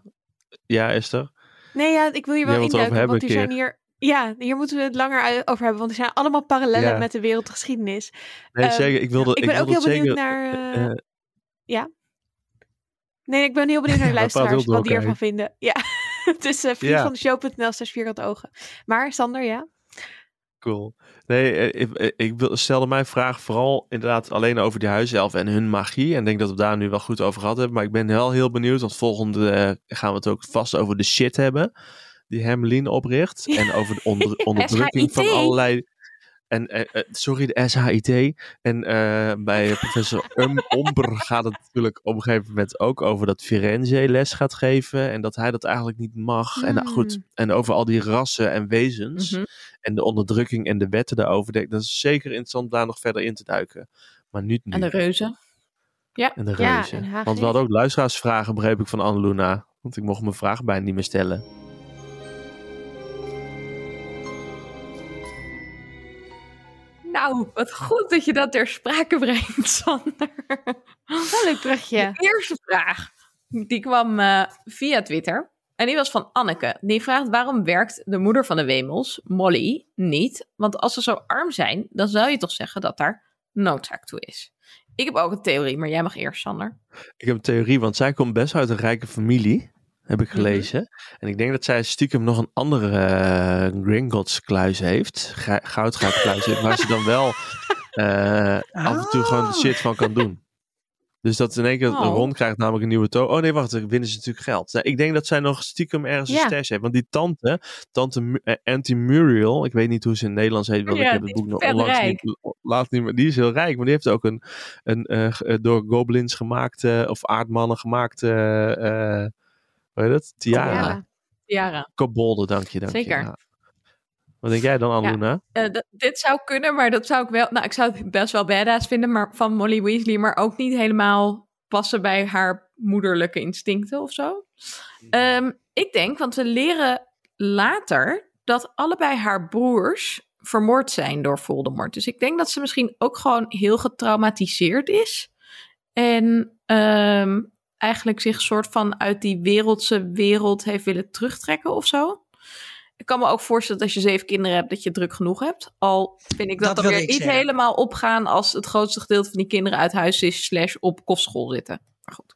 ja, Esther? Nee, ja, ik wil hier wel induiken, want er hebben zijn hier... Ja, hier moeten we het langer over hebben, want er zijn allemaal parallellen Ja. met de wereldgeschiedenis. Nee, Ehm, zeker. Ik wilde, ik ben ook heel benieuwd zeker, naar... eh, eh, nee, ik ben heel benieuwd naar de <laughs> luisteraars, wat die ervan vinden. Ja, het is uh, Ja. vriendvandeshow.nl slash vierkante ogen. Maar, Sander, ja? Cool. Nee, eh, ik, eh, ik wil- stelde mijn vraag vooral inderdaad alleen over die huiselfen en hun magie. En ik denk dat we daar nu wel goed over gehad hebben. Maar ik ben wel heel benieuwd, want volgende eh, gaan we het ook vast over de shit hebben. Die Hermeline opricht. En over de onder, <laughs> onderdrukking van allerlei... En, eh, eh, sorry, de SHIT. En eh, bij <laughs> professor um, Omber gaat het natuurlijk op een gegeven moment ook over dat Firenze les gaat geven. En dat hij dat eigenlijk niet mag. En nou, goed, Hmm. en over al die rassen en wezens Mhm. en de onderdrukking en de wetten daarover. Dat is zeker interessant daar nog verder in te duiken. Maar niet nu. En de reuzen. En de Ja, reuzen. en Hagrid. Want we hadden ook luisteraarsvragen, begreep ik, van Anneluna. Want ik mocht mijn vraag bijna niet meer stellen. Nou, wat goed dat je dat ter sprake brengt, <laughs> Sander. Wel een leuk brugje. De eerste vraag, die kwam eh, via Twitter. En die was van Anneke. Die vraagt waarom werkt de moeder van de Wemels, Molly, niet? Want als ze zo arm zijn, dan zou je toch zeggen dat daar noodzaak toe is. Ik heb ook een theorie, maar jij mag eerst, Sander. Ik heb een theorie, want zij komt best uit een rijke familie. Heb ik Mhm. gelezen. En ik denk dat zij stiekem nog een andere uh, Gringotts kluis heeft. Ga- Goudgaat kluis heeft. Waar ze dan wel <laughs> eh, af en toe gewoon de shit van kan doen. Dus dat in één keer Oh. Ron krijgt namelijk een nieuwe toon. Oh nee, wacht, dan winnen ze natuurlijk geld. Nou, ik denk dat zij nog stiekem ergens een stash heeft. Want die tante, tante Mu- eh, Auntie Muriel, ik weet niet hoe ze in het Nederlands heet, want Ja, ik heb het boek nog onlangs rijk. niet, laat niet meer. Die is heel rijk, maar die heeft ook een, een eh, eh, door goblins gemaakte, of aardmannen gemaakte, eh, hoe heet het? Tiara. Tiara. Kobolden, dank je, dank je. Zeker. Ja. Wat denk jij dan, Aluna? Eh, dit zou kunnen, maar dat zou ik wel... Nou, ik zou het best wel badass vinden maar, van Molly Weasley, maar ook niet helemaal passen bij haar moederlijke instincten of zo. Ehm, ik denk, want we leren later dat allebei haar broers vermoord zijn door Voldemort. Dus ik denk dat ze misschien ook gewoon heel getraumatiseerd is. En ehm, eigenlijk zich soort van uit die wereldse wereld heeft willen terugtrekken of zo. Ik kan me ook voorstellen dat als je zeven kinderen hebt, dat je druk genoeg hebt. Al vind ik dat, Dat dan weer niet zeggen. helemaal opgaan als het grootste gedeelte van die kinderen uit huis is, slash op kostschool zitten. Maar goed.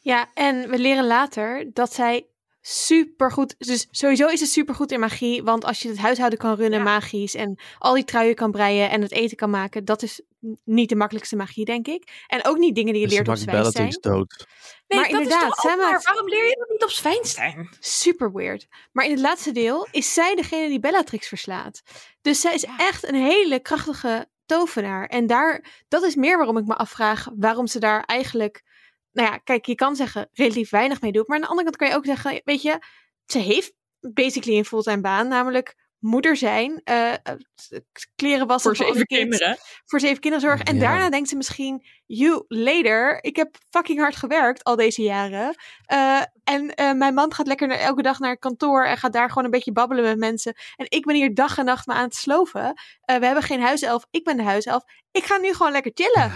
Ja, en we leren later dat zij supergoed... Dus sowieso is ze supergoed in magie. Want als je het huishouden kan runnen Ja. magisch... en al die truien kan breien en het eten kan maken... dat is niet de makkelijkste magie, denk ik. En ook niet dingen die je Dus ze leert op Zwijnstein. Bellatrix dood. Nee, Maar dat inderdaad, is toch maakt- Waarom leer je dat niet op Zwijnstein? Super weird. Maar in het laatste deel is zij degene die Bellatrix verslaat. Dus zij is Ja. echt een hele krachtige tovenaar. En daar, dat is meer waarom ik me afvraag waarom ze daar eigenlijk... Nou ja, kijk, je kan zeggen relatief weinig mee doet. Maar aan de andere kant kan je ook zeggen, weet je... Ze heeft basically een fulltime baan, namelijk moeder zijn, eh, eh, kleren wassen Voor zeven kind, kinderen. voor zeven kinderen zorgen. En Ja. daarna denkt ze misschien, you later, ik heb fucking hard gewerkt al deze jaren. Eh, en eh, mijn man gaat lekker naar, elke dag naar het kantoor en gaat daar gewoon een beetje babbelen met mensen. En ik ben hier dag en nacht me aan het sloven. Eh, we hebben geen huiself, ik ben de huiself. Ik ga nu gewoon lekker chillen.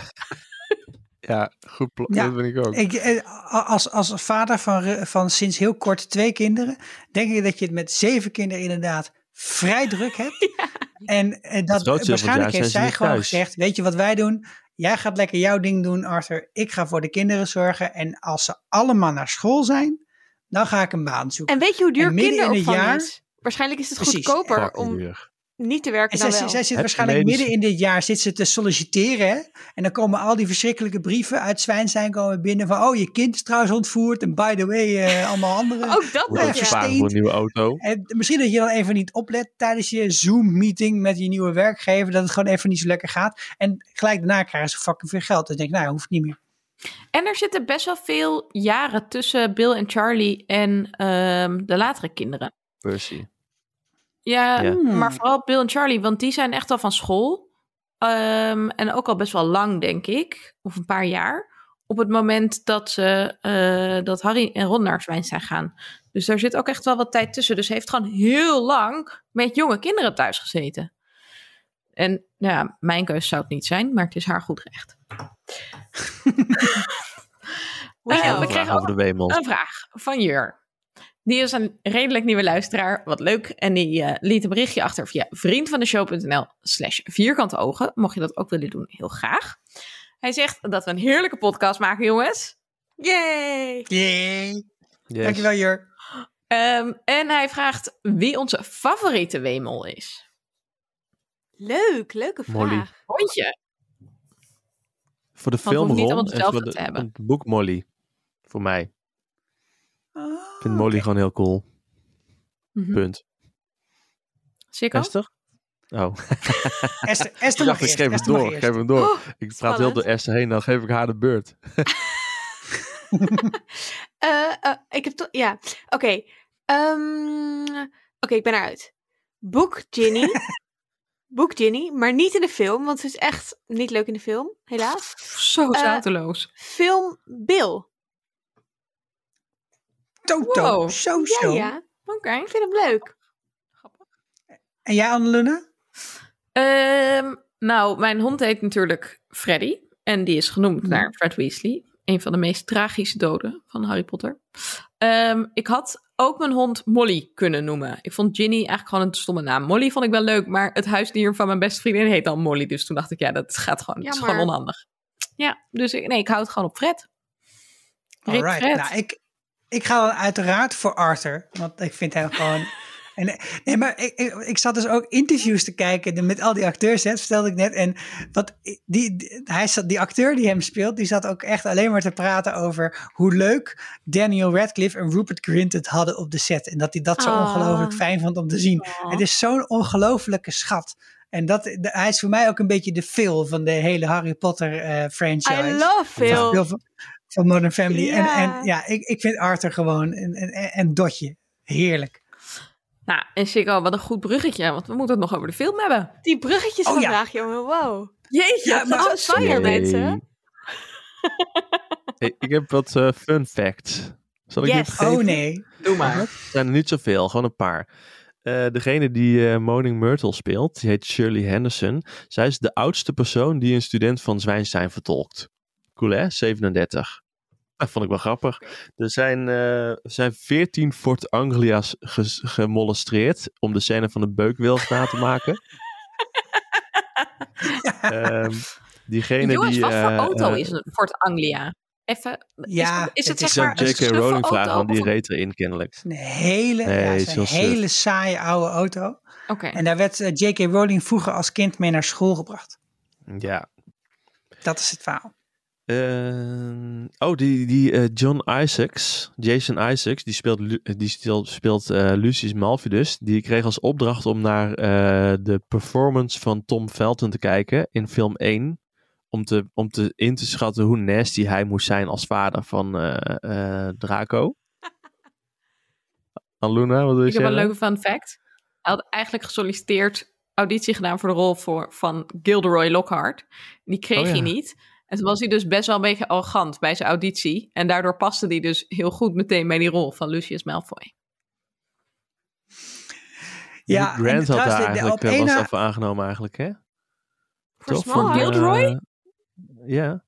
Ja, <laughs> goed plan. Ja, dat ben ik ook. Ik, als, als vader van, van sinds heel kort twee kinderen, denk ik dat je het met zeven kinderen inderdaad vrij druk hebt. <laughs> En eh, dat, waarschijnlijk heeft zijn ze zij gewoon thuis. gezegd, weet je wat wij doen? Jij gaat lekker jouw ding doen, Arthur. Ik ga voor de kinderen zorgen. En als ze allemaal naar school zijn, dan ga ik een baan zoeken. En weet je hoe duur En midden in het kinderopvang jaar- is? Waarschijnlijk is het Precies. goedkoper om duur. Niet te werken En dan zij, wel. zij zit waarschijnlijk midden in dit jaar zit ze te solliciteren. Hè? En dan komen al die verschrikkelijke brieven uit Zwijnstein komen binnen van... oh, je kind is trouwens ontvoerd. En by the way, eh, allemaal <laughs> andere... Ook dat nog, ja. een nieuwe auto. En misschien dat je dan even niet oplet tijdens je Zoom-meeting met je nieuwe werkgever. Dat het gewoon even niet zo lekker gaat. En gelijk daarna krijgen ze fucking veel geld. Dus denk ik, nou, hoeft niet meer. En er zitten best wel veel jaren tussen Bill en Charlie en ehm, de latere kinderen. Percy. Ja, Ja. maar vooral Bill en Charlie, want die zijn echt al van school. Ehm, en ook al best wel lang, denk ik. Of een paar jaar. Op het moment dat, ze, eh, dat Harry en Ron naar Zwijnstein gaan. Dus daar zit ook echt wel wat tijd tussen. Dus ze heeft gewoon heel lang met jonge kinderen thuis gezeten. En nou ja, mijn keus zou het niet zijn, maar het is haar goed recht. <laughs> Eh, we Vraag kregen over de Wemels. een vraag van Jur. Die is een redelijk nieuwe luisteraar. Wat leuk. En die eh, liet een berichtje achter via vriendvandeshow.nl slash vierkante ogen. Mocht je dat ook willen doen, heel graag. Hij zegt dat we een heerlijke podcast maken, jongens. Yay! Yay. Yes. Dankjewel, Jur. Ehm, en hij vraagt wie onze favoriete wemel is. Leuk, leuke vraag. Molly. Hondje. Voor de Want we film hoeven niet Ron allemaal en voor de, te hebben. het boek Molly. Voor mij. Ik vind Molly gewoon heel cool. Mhm. Punt. Sikko? Esther? Oh, <laughs> Esther, ik Esther mag dacht, ik eerst. geef hem door. Ik geef hem door. Oh, ik praat heel door Esther heen, dan geef ik haar de beurt. <laughs> <laughs> Eh, eh, ik heb toch. Ja, oké. Ehm, oké, ik ben eruit. Boek Ginny. Boek Ginny, maar niet in de film, want het is echt niet leuk in de film, helaas. Zo Eh, zouteloos. Film Bill. Toto. Wow. Zo, Ja, zo. ja. Oké. Ik vind hem leuk. En jij, Annelune? Ehm, nou, mijn hond heet natuurlijk Freddy. En die is genoemd naar Fred Weasley. Een van de meest tragische doden van Harry Potter. Ehm, ik had ook mijn hond Molly kunnen noemen. Ik vond Ginny eigenlijk gewoon een stomme naam. Molly vond ik wel leuk, maar het huisdier van mijn beste vriendin heet dan Molly. Dus toen dacht ik, ja, dat gaat gewoon, dat is gewoon onhandig. Ja, dus ik, nee, ik hou het gewoon op Fred. Rick Alright. Fred. Nou, ik, ik ga dan uiteraard voor Arthur. Want ik vind hem gewoon... <laughs> En, nee, maar ik, ik, ik zat dus ook interviews te kijken met al die acteurs, hè, dat vertelde ik net. En wat, die, die, hij zat, die acteur die hem speelt, die zat ook echt alleen maar te praten over hoe leuk Daniel Radcliffe en Rupert Grint het hadden op de set. En dat hij dat zo Ah. ongelooflijk fijn vond om te zien. Het is zo'n ongelofelijke schat. En dat, de- hij is voor mij ook een beetje de Phil van de hele Harry Potter eh, franchise. I love Phil. Van, Modern Family. Ja. En, en ja, ik, ik vind Arthur gewoon een, een, een dotje. Heerlijk. Nou, en Chico, wat een goed bruggetje, want we moeten het nog over de film hebben. Die bruggetjes Oh, ja. vandaag, jongen. Wow. Jeetje, Ja, maar- Zo fire mensen. <laughs> Hey, ik heb wat eh, fun facts. Zal ik Yes. Oh nee. doe maar. Er zijn er niet zoveel, gewoon een paar. Eh, degene die eh Moaning Myrtle speelt, die heet Shirley Henderson. Zij is de oudste persoon die een student van Zwijnstein vertolkt. Cool hè? 37. Dat vond ik wel grappig. Er zijn, eh, er zijn 14 Fort Anglia's gemolestreerd om de scène van de beukwils na te maken. <laughs> Ehm, diegene Jongens, die, wat voor eh, auto eh, is een Fort Anglia? Even, Ja, is, is het, het is zeg Zou maar een J.K. Rowling auto vragen, want die reed erin kennelijk. Een hele, Nee, ja, is een hele saaie oude auto. Oké. En daar werd J.K. Rowling vroeger als kind mee naar school gebracht. Ja, Dat is het verhaal. Eh, oh, die, die eh, John Isaacs, Jason Isaacs, die speelt, Lu- die speelt eh, Lucius Malfidus. Die kreeg als opdracht om naar eh, de performance van Tom Felton te kijken in film 1. Om, te, om te, in te schatten hoe nasty hij moest zijn als vader van eh, eh, Draco. <laughs> Aluna, wat wil je Ik heb een leuke fun fact. Hij had eigenlijk gesolliciteerd, auditie gedaan voor de rol voor, van Gilderoy Lockhart. Die kreeg Oh, ja. hij niet. En toen was hij dus best wel een beetje arrogant bij zijn auditie. En daardoor paste hij dus heel goed meteen bij die rol van Lucius Malfoy. Ja, Hugh Grant en had daar eigenlijk, eh, was na- daarvoor aangenomen eigenlijk, hè? Voor Toch? Van, Gilderoy? eh, ja.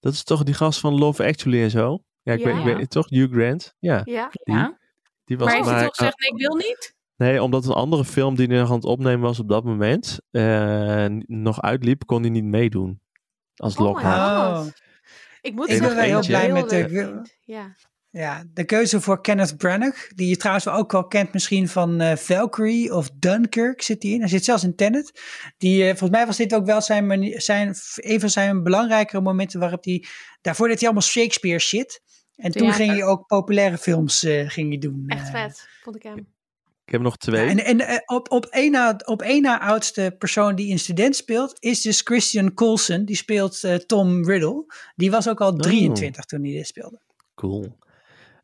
Dat is toch die gast van Love Actually en zo? Ja, ik, Ja. Weet, ik weet toch? Hugh Grant? Ja, Ja. die, Ja. die was Maar heeft hij toch gezegd, nee, ik wil niet? Nee, omdat een andere film die hij nog aan het opnemen was op dat moment eh, nog uitliep, kon hij niet meedoen. Als Oh. God. Oh, Ik moet Ik ben wel heel blij met de-. Ja. ja, de keuze voor Kenneth Branagh, die je trouwens ook wel kent misschien van eh, Valkyrie of Dunkirk zit hij in. Hij zit zelfs in Tenet. Die, eh, volgens mij was dit ook wel zijn, zijn, een van zijn belangrijkere momenten waarop hij, daarvoor deed hij allemaal Shakespeare shit. En toen ging hij ook populaire films eh, ging hij doen. Echt vet, vond ik hem. Ik heb nog twee. Ja, en en eh, op, op, één na, op één na oudste persoon die een student speelt, is dus Christian Coulson. Die speelt eh, Tom Riddle. Die was ook al 23 toen hij dit speelde. Cool.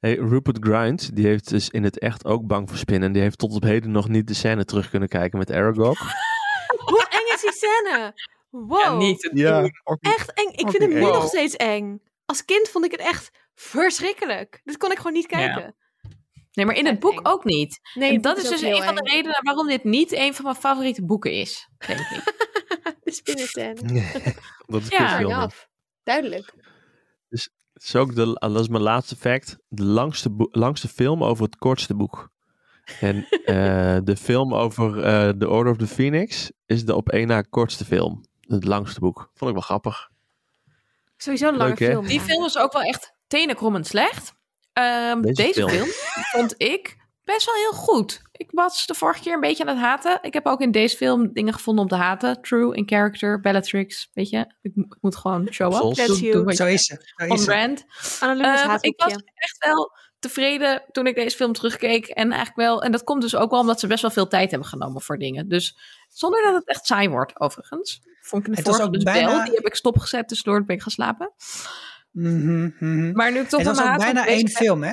Hey, Rupert Grint, die heeft dus in het echt ook bang voor spinnen. Die heeft tot op heden nog niet de scène terug kunnen kijken met Aragog. <laughs> Hoe eng is die scène? Wow. Ja, niet te doen. Echt eng. Ik vind hem nu nog steeds eng. Als kind vond ik het echt verschrikkelijk. Dit kon ik gewoon niet Ja. Nee, maar in het boek ook niet. Nee, en dat is dus een van de redenen waarom dit niet een van mijn favoriete boeken is, denk ik. <laughs> De <laughs> dat is Ja. Duidelijk. Het is ook de, dat is mijn laatste fact. De langste, langste film over het kortste boek. En eh, <laughs> de film over eh The Order of the Phoenix is de op één na kortste film. Het langste boek. Vond ik wel grappig. Sowieso een lange Leuk, hè? film. Die film is ook wel echt tenenkrommend slecht. Ehm, Deze deze film. vond ik best wel heel goed. Ik was de vorige keer een beetje aan het haten. Ik heb ook in deze film dingen gevonden om te haten. True, in character, Bellatrix, weet je. Ik, mo- ik moet gewoon show up. That's you. Zo is ze. Zo is On brand. Ehm, ik was echt wel tevreden toen ik deze film terugkeek. En eigenlijk wel, en dat komt dus ook wel omdat ze best wel veel tijd hebben genomen voor dingen. Dus zonder dat het echt saai wordt, overigens. Vond ik de Het was vorige ook dus bijna- wel. Die heb ik stopgezet, tussendoor toen ben ik gaan slapen. Mhm. Maar nu ik toch ook haat bijna één ben- film, hè?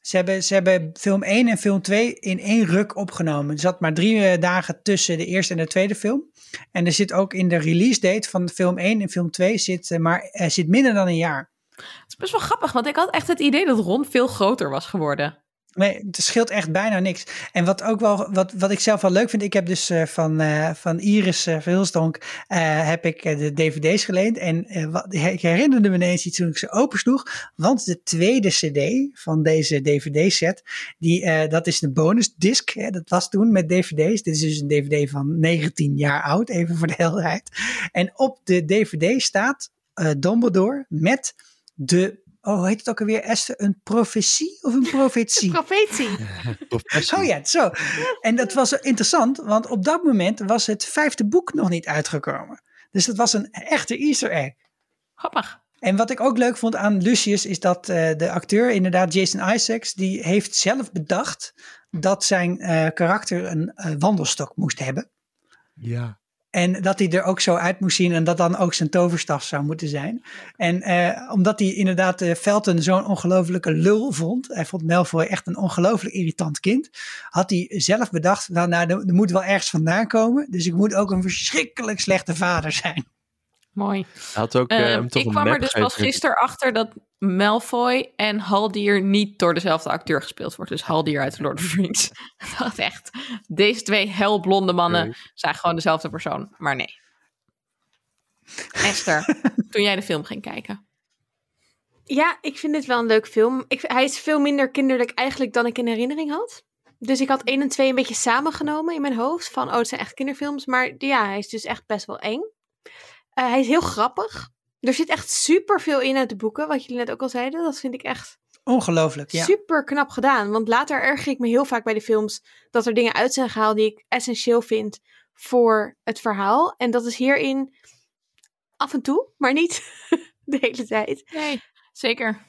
Ze hebben, ze hebben film 1 en film 2 in één ruk opgenomen. Er zat maar drie eh, dagen tussen de eerste en de tweede film. En er zit ook in de release date van film 1 en film 2 zit, eh, maar, eh, zit minder dan een jaar. Het is best wel grappig, want ik had echt het idee dat Ron veel groter was geworden. Nee, het scheelt echt bijna niks. En wat ook wel, wat, wat ik zelf wel leuk vind, ik heb dus uh, van, uh, van Iris uh, Verhulstonk heb ik de dvd's geleend. En wat, ik herinnerde me ineens iets toen ik ze opensloeg. Want de tweede cd van deze dvd-set, die, dat is de bonus disc. Hè, dat was toen met dvd's. Dit is dus een dvd van 19 jaar oud, even voor de helderheid. En op de dvd staat Dumbledore met de Oh, hoe heet het ook alweer, Esther? Een profetie of een profetie? <laughs> profetie. oh ja, zo. En dat was interessant, want op dat moment was het vijfde boek nog niet uitgekomen. Dus dat was een echte Easter egg. Grappig. En wat ik ook leuk vond aan Lucius is dat uh, de acteur, inderdaad Jason Isaacs, die heeft zelf bedacht dat zijn uh, karakter een uh, wandelstok moest hebben. Ja. En dat hij er ook zo uit moest zien en dat dan ook zijn toverstaf zou moeten zijn. En eh, omdat hij inderdaad uh, Felton zo'n ongelofelijke lul vond. Hij vond Malfoy echt een ongelooflijk irritant kind. Had hij zelf bedacht, nou, nou er, er moet wel ergens vandaan komen. Dus ik moet ook een verschrikkelijk slechte vader zijn. Mooi. Hij had ook, uh, ik kwam er dus pas gisteren achter dat Malfoy en Haldier niet door dezelfde acteur gespeeld wordt. Dus Haldier uit Lord of the Rings. <laughs> dat echt. Deze twee helblonde mannen nee. zijn gewoon dezelfde persoon. Maar nee. Esther, <laughs> toen jij de film ging kijken. Ja, ik vind dit wel een leuk film. Ik, hij is veel minder kinderlijk eigenlijk dan ik in herinnering had. Dus ik had 1 en 2 een beetje samengenomen in mijn hoofd. Van, oh, het zijn echt kinderfilms. Maar ja, hij is dus echt best wel eng. Uh, hij is heel grappig. Er zit echt super veel in uit de boeken, wat jullie net ook al zeiden. Dat vind ik echt ongelooflijk. Ja. Super knap gedaan. Want later erger ik me heel vaak bij de films dat er dingen uit zijn gehaald die ik essentieel vind voor het verhaal. En dat is hierin af en toe, maar niet <laughs> de hele tijd. Nee, zeker.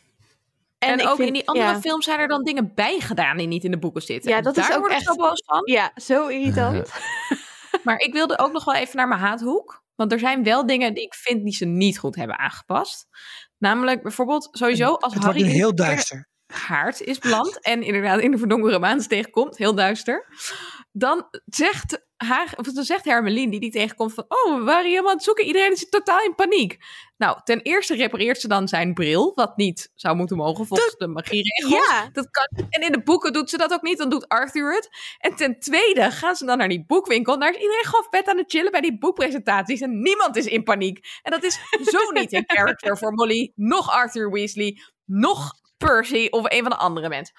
En, en ook vind, in die andere ja. films zijn er dan dingen bijgedaan die niet in de boeken zitten. Ja, dat Daar is ook word ik echt zo boos van. Ja, zo irritant. <laughs> maar ik wilde ook nog wel even naar mijn haathoek. Want er zijn wel dingen die ik vind die ze niet goed hebben aangepast. Namelijk bijvoorbeeld sowieso als het Harry heel duister. haard is beland en inderdaad in de verdonkere maan tegenkomt, heel duister. Dan zegt, haar, of dan zegt Hermeline die die tegenkomt van, oh, we waren helemaal aan het zoeken, iedereen is totaal in paniek. Nou, ten eerste repareert ze dan zijn bril, wat niet zou moeten mogen volgens dat, de magieregels. Ja. Dat kan, en in de boeken doet ze dat ook niet, dan doet Arthur het. En ten tweede gaan ze dan naar die boekwinkel, daar is iedereen gewoon vet aan het chillen bij die boekpresentaties en niemand is in paniek. En dat is zo <laughs> niet in character voor Molly, nog Arthur Weasley, nog Percy of een van de andere mensen.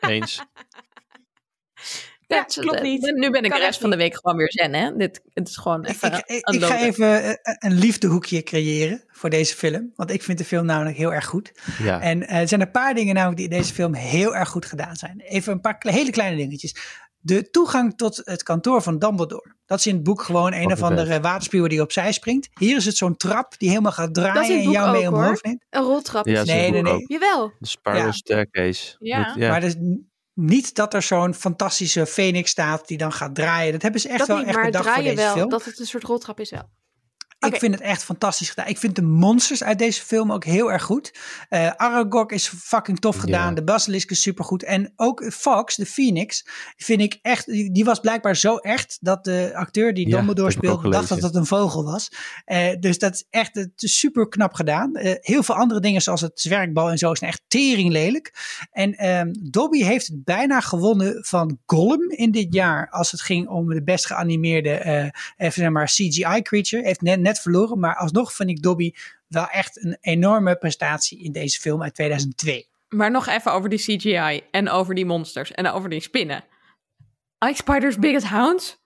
Eens. <laughs> Ja, klopt niet. Nu ben ik Kan de rest van de week gewoon weer zen, hè? Dit, het is gewoon even ik, ik, ga even eh, een liefdehoekje creëren voor deze film. Want ik vind de film namelijk heel erg goed. Ja. En eh, er zijn een paar dingen namelijk die in deze film heel erg goed gedaan zijn. Even een paar kle- hele kleine dingetjes. De toegang tot het kantoor van Dumbledore. Dat is in het boek gewoon een of andere waterspuwer die opzij springt. Hier is het zo'n trap die helemaal gaat draaien Dat is in het en jou mee ook, omhoog neemt. Een roltrap. Ja, is dat is Nee, nee, nee. ook. Jawel. De Spiral Ja. Staircase. Ja. Dat- ja. Maar dus n- niet dat er zo'n fantastische phoenix staat die dan gaat draaien. Dat hebben ze echt dat wel niet, echt maar bedacht voor deze wel. film. Dat het een soort roltrap is wel. Ik vind het echt fantastisch gedaan. Ik vind de monsters uit deze film ook heel erg goed. Eh Aragog is fucking tof gedaan. De basilisk is supergoed. En ook Fox, de Phoenix, vind ik echt... Die, die was blijkbaar zo echt dat de acteur die Ja, Dumbledore speelde... dacht dat het een vogel was. Eh, dus dat is echt het is super knap gedaan. Eh, heel veel andere dingen zoals het zwerkbal en zo zijn echt tering lelijk. En ehm, Dobby heeft het bijna gewonnen van Gollum in dit jaar... als het ging om de best geanimeerde even zeg maar CGI creature. Heeft net, net verloren, maar alsnog vind ik Dobby wel echt een enorme prestatie in deze film uit 2002. Maar nog even over die CGI en over die monsters en over die spinnen. Ice Spiders Biggest Hounds.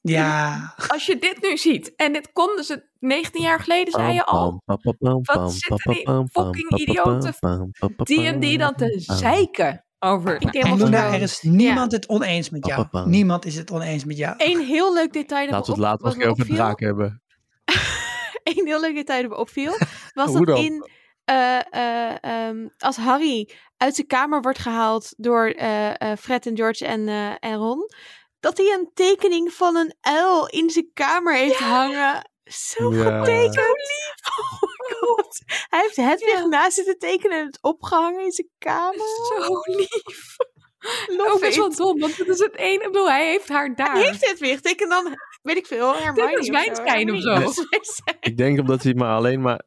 Ja, Als je dit nu ziet, en dit konden ze 19 jaar geleden, zei je al. Wat zitten die fucking idioten D&D dan te zeiken over Ik denk en helemaal Luna, er is niemand het oneens met jou. Niemand is het oneens met jou. Eén heel leuk detail dat Laten we het later nog over draak hebben. <laughs> Eén heel leuk detail dat me opviel. Was Hoe dat dan? in... eh, eh, ehm, als Harry uit zijn kamer wordt gehaald door eh, eh, Fred en George en, eh, en Ron. Dat hij een tekening van een uil in zijn kamer heeft hangen. Zo Ja. getekend. Oh my god. Hij heeft Hedwig Ja. naast zitten tekenen en het opgehangen in zijn kamer. Zo lief. Love Ook best wel dom, want het is het ene. Ik bedoel, hij heeft haar daar. Hij heeft Hedwig. Teken dan, weet ik veel, Hermione is of zo. Wijnstein of zo. Is <laughs> Wijnstein. Ik denk omdat hij maar alleen maar...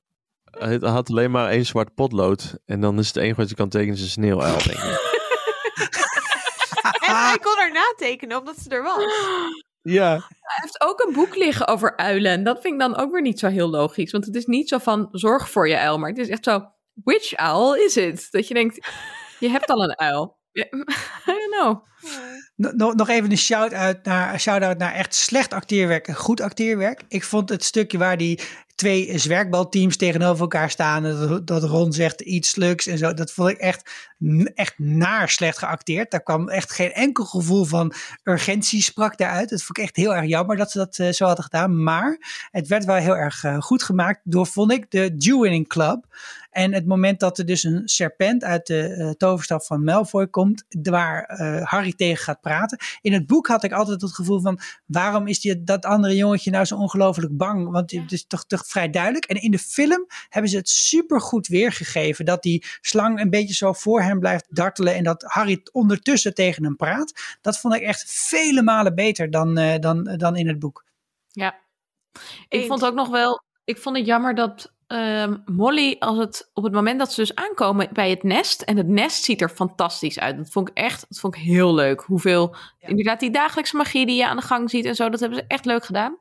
Hij had alleen maar één zwart potlood. En dan is het enige wat je kan tekenen is een sneeuwuil, denk ik. <laughs> En hij kon haar natekenen omdat ze er was. Ja, Hij heeft ook een boek liggen over uilen. En dat vind ik dan ook weer niet zo heel logisch. Want het is niet zo van zorg voor je uil. Maar het is echt zo, which owl is it? Dat je denkt, je hebt al een uil. Ja, <laughs> I don't know. No- no- nog even een shout-out naar, shout naar echt slecht acteerwerk en goed acteerwerk. Ik vond het stukje waar die twee zwerkbalteams tegenover elkaar staan. Dat, dat Ron zegt iets sluks en zo. Dat vond ik echt, echt naar slecht geacteerd. Daar kwam echt geen enkel gevoel van urgentie sprak daaruit. Dat vond ik echt heel erg jammer dat ze dat eh, zo hadden gedaan. Maar het werd wel heel erg eh, goed gemaakt door, vond ik, de Jewinning Club. En het moment dat er dus een serpent uit de eh, toverstaf van Malfoy komt, waar Harry tegen gaat praten. In het boek had ik altijd het gevoel van, waarom is die, dat andere jongetje nou zo ongelooflijk bang? Want het is toch, toch vrij duidelijk. En in de film hebben ze het supergoed weergegeven, dat die slang een beetje zo voor hem blijft dartelen en dat Harry ondertussen tegen hem praat. Dat vond ik echt vele malen beter dan, eh, dan, dan in het boek. Ja. Ik Eens. vond ook nog wel, ik vond het jammer dat ehm, Molly, als het op het moment dat ze dus aankomen bij het nest, en het nest ziet er fantastisch uit. Dat vond ik echt, dat vond ik heel leuk. Hoeveel, inderdaad, die dagelijkse magie die je aan de gang ziet en zo, dat hebben ze echt leuk gedaan.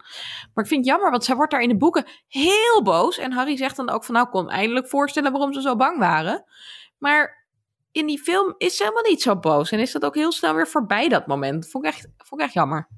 Maar ik vind het jammer, want zij wordt daar in de boeken heel boos. En Harry zegt dan ook van, nou, kon eindelijk voorstellen waarom ze zo bang waren. Maar in die film is ze helemaal niet zo boos. En is dat ook heel snel weer voorbij, dat moment. Vond ik echt, vond ik echt jammer.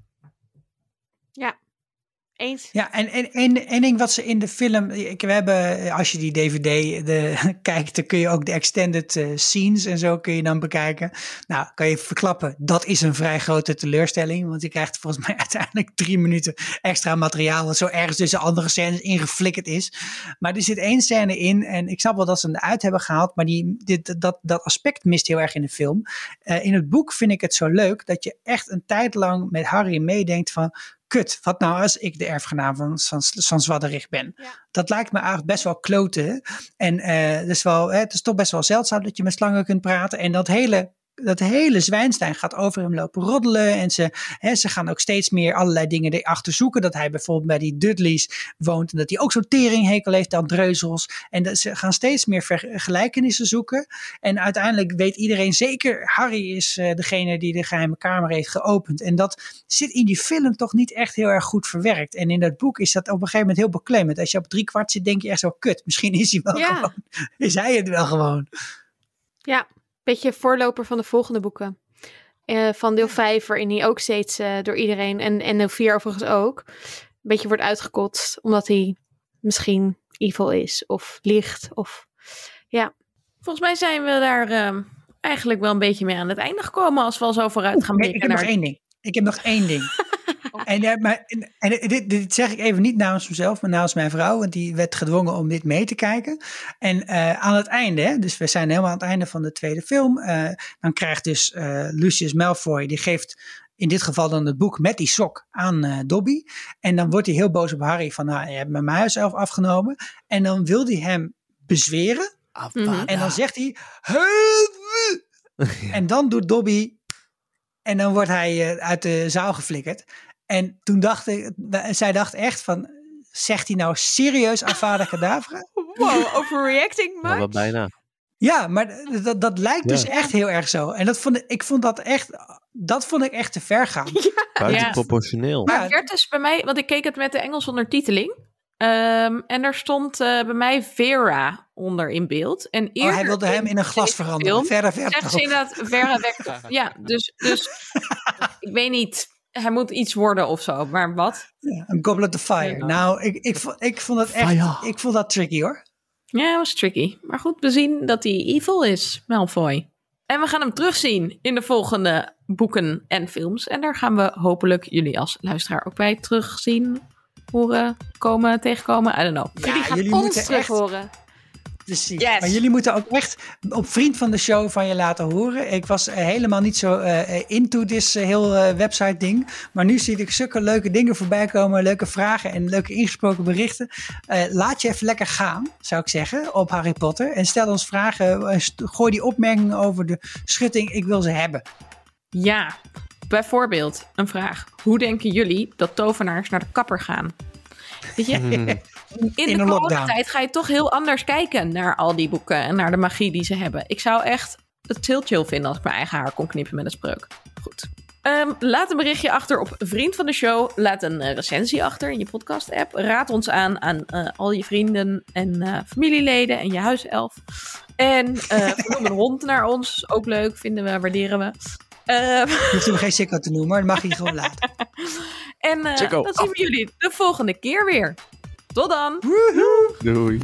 Eens. Ja, en en- en één ding wat ze in de film. Ik, we hebben, als je die DVD de, <laughs> kijkt, dan kun je ook de extended eh, scenes en zo kun je dan bekijken. Nou, kan je verklappen, dat is een vrij grote teleurstelling. Want je krijgt volgens mij <laughs> uiteindelijk drie minuten extra materiaal. Wat zo ergens tussen andere scènes ingeflikkerd is. Maar er zit één scène in. En ik snap wel dat ze hem eruit hebben gehaald. Maar die, dit, dat, dat aspect mist heel erg in de film. Eh, in het boek vind ik het zo leuk dat je echt een tijd lang met Harry meedenkt van kut, wat nou als ik de erfgenaam van Sans- Sanswadderich ben? Ja. Dat lijkt me eigenlijk best wel kloten. En eh, het, is wel, hè, het is toch best wel zeldzaam dat je met slangen kunt praten. En dat hele, dat hele Zwijnstein gaat over hem lopen roddelen. En ze, hè, ze gaan ook steeds meer allerlei dingen erachter zoeken. Dat hij bijvoorbeeld bij die Dudleys woont. En dat hij ook zo'n teringhekel heeft aan dreuzels. En dat ze gaan steeds meer vergelijkenissen zoeken. En uiteindelijk weet iedereen zeker, Harry is eh, degene die de geheime kamer heeft geopend. En dat zit in die film toch niet echt heel erg goed verwerkt. En in dat boek is dat op een gegeven moment heel beklemmend. Als je op drie kwart zit, denk je echt zo, kut, misschien is hij wel Ja. gewoon. Is hij het wel gewoon. Ja, beetje voorloper van de volgende boeken. Eh, van deel 5, waarin hij ook steeds eh, door iedereen, en, en deel 4 overigens ook, een beetje wordt uitgekotst. Omdat hij misschien evil is, of liegt, of... Volgens mij zijn we daar ehm, eigenlijk wel een beetje mee aan het einde gekomen als we al zo vooruit gaan Nee, blikken ik heb naar... nog één ding. Ik heb nog één ding. En eh, maar, en, en dit, dit zeg ik even niet namens mezelf, maar namens mijn vrouw. Want die werd gedwongen om dit mee te kijken. En eh, aan het einde, hè, dus we zijn helemaal aan het einde van de tweede film. eh, dan krijgt dus eh, Lucius Malfoy, die geeft in dit geval dan het boek met die sok aan eh, Dobby. En dan wordt hij heel boos op Harry van, nou, je hebt mijn huiself afgenomen. En dan wil hij hem bezweren. Mhm. En dan zegt hij. <laughs> En dan doet Dobby. En dan wordt hij eh, uit de zaal geflikkerd. En toen dacht ik, zij dacht echt van. Zegt hij nou serieus Avada Kedavra? <laughs> Wow, overreacting maar much? wel bijna. Ja, maar dat, dat lijkt dus Ja. echt heel erg zo. En dat vond ik, ik vond dat echt. Dat vond ik echt te ver gaan. <laughs> Buitenproportioneel. Maar Ja. het werd dus bij mij, want ik keek het met de Engels ondertiteling. Ehm, en er stond eh, bij mij Vera onder in beeld. En Oh, hij wilde hem in een glas veranderen. film Verder, verder. Zegt ze inderdaad Vera weg. <laughs> Ja, dus, dus ik weet niet. Hij moet iets worden of zo, maar wat? Ja, Een goblet of fire. Ja. Nou, ik, ik, vond- ik vond dat echt. Fire. Ik vond dat tricky hoor. Ja, dat was tricky. Maar goed, we zien dat hij evil is, Malfoy. En we gaan hem terugzien in de volgende boeken en films. En daar gaan we hopelijk jullie als luisteraar ook bij terugzien, horen, komen, tegenkomen. I don't know. Jullie gaan jullie ons moeten terug echt- horen. Precies. Yes. Maar jullie moeten ook echt op vriend van de show van je laten horen. Ik was eh, helemaal niet zo eh, eh, into this eh, heel website ding. Maar nu zie ik zulke leuke dingen voorbij komen. Leuke vragen en leuke ingesproken berichten. Eh, laat je even lekker gaan, zou ik zeggen, op Harry Potter. En stel ons vragen. gooi die opmerkingen over de schutting. Ik wil ze hebben. Ja, bijvoorbeeld een vraag. Hoe denken jullie dat tovenaars naar de kapper gaan? Weet je, in, In de coronatijd ga je toch heel anders kijken naar al die boeken en naar de magie die ze hebben. Ik zou echt het heel chill vinden als ik mijn eigen haar kon knippen met een spreuk. Goed. Ehm, laat een berichtje achter op Vriend van de Show. Laat een uh, recensie achter in je podcast-app. Raad ons aan aan uh, al je vrienden en uh, familieleden en je huiself. En <laughs> noem een hond naar ons. Ook leuk, vinden we, waarderen we. Je hoeft hem geen sicko te noemen, maar dat mag je gewoon laten. <laughs> en dan zien we jullie de volgende keer weer. Tot dan. Doei.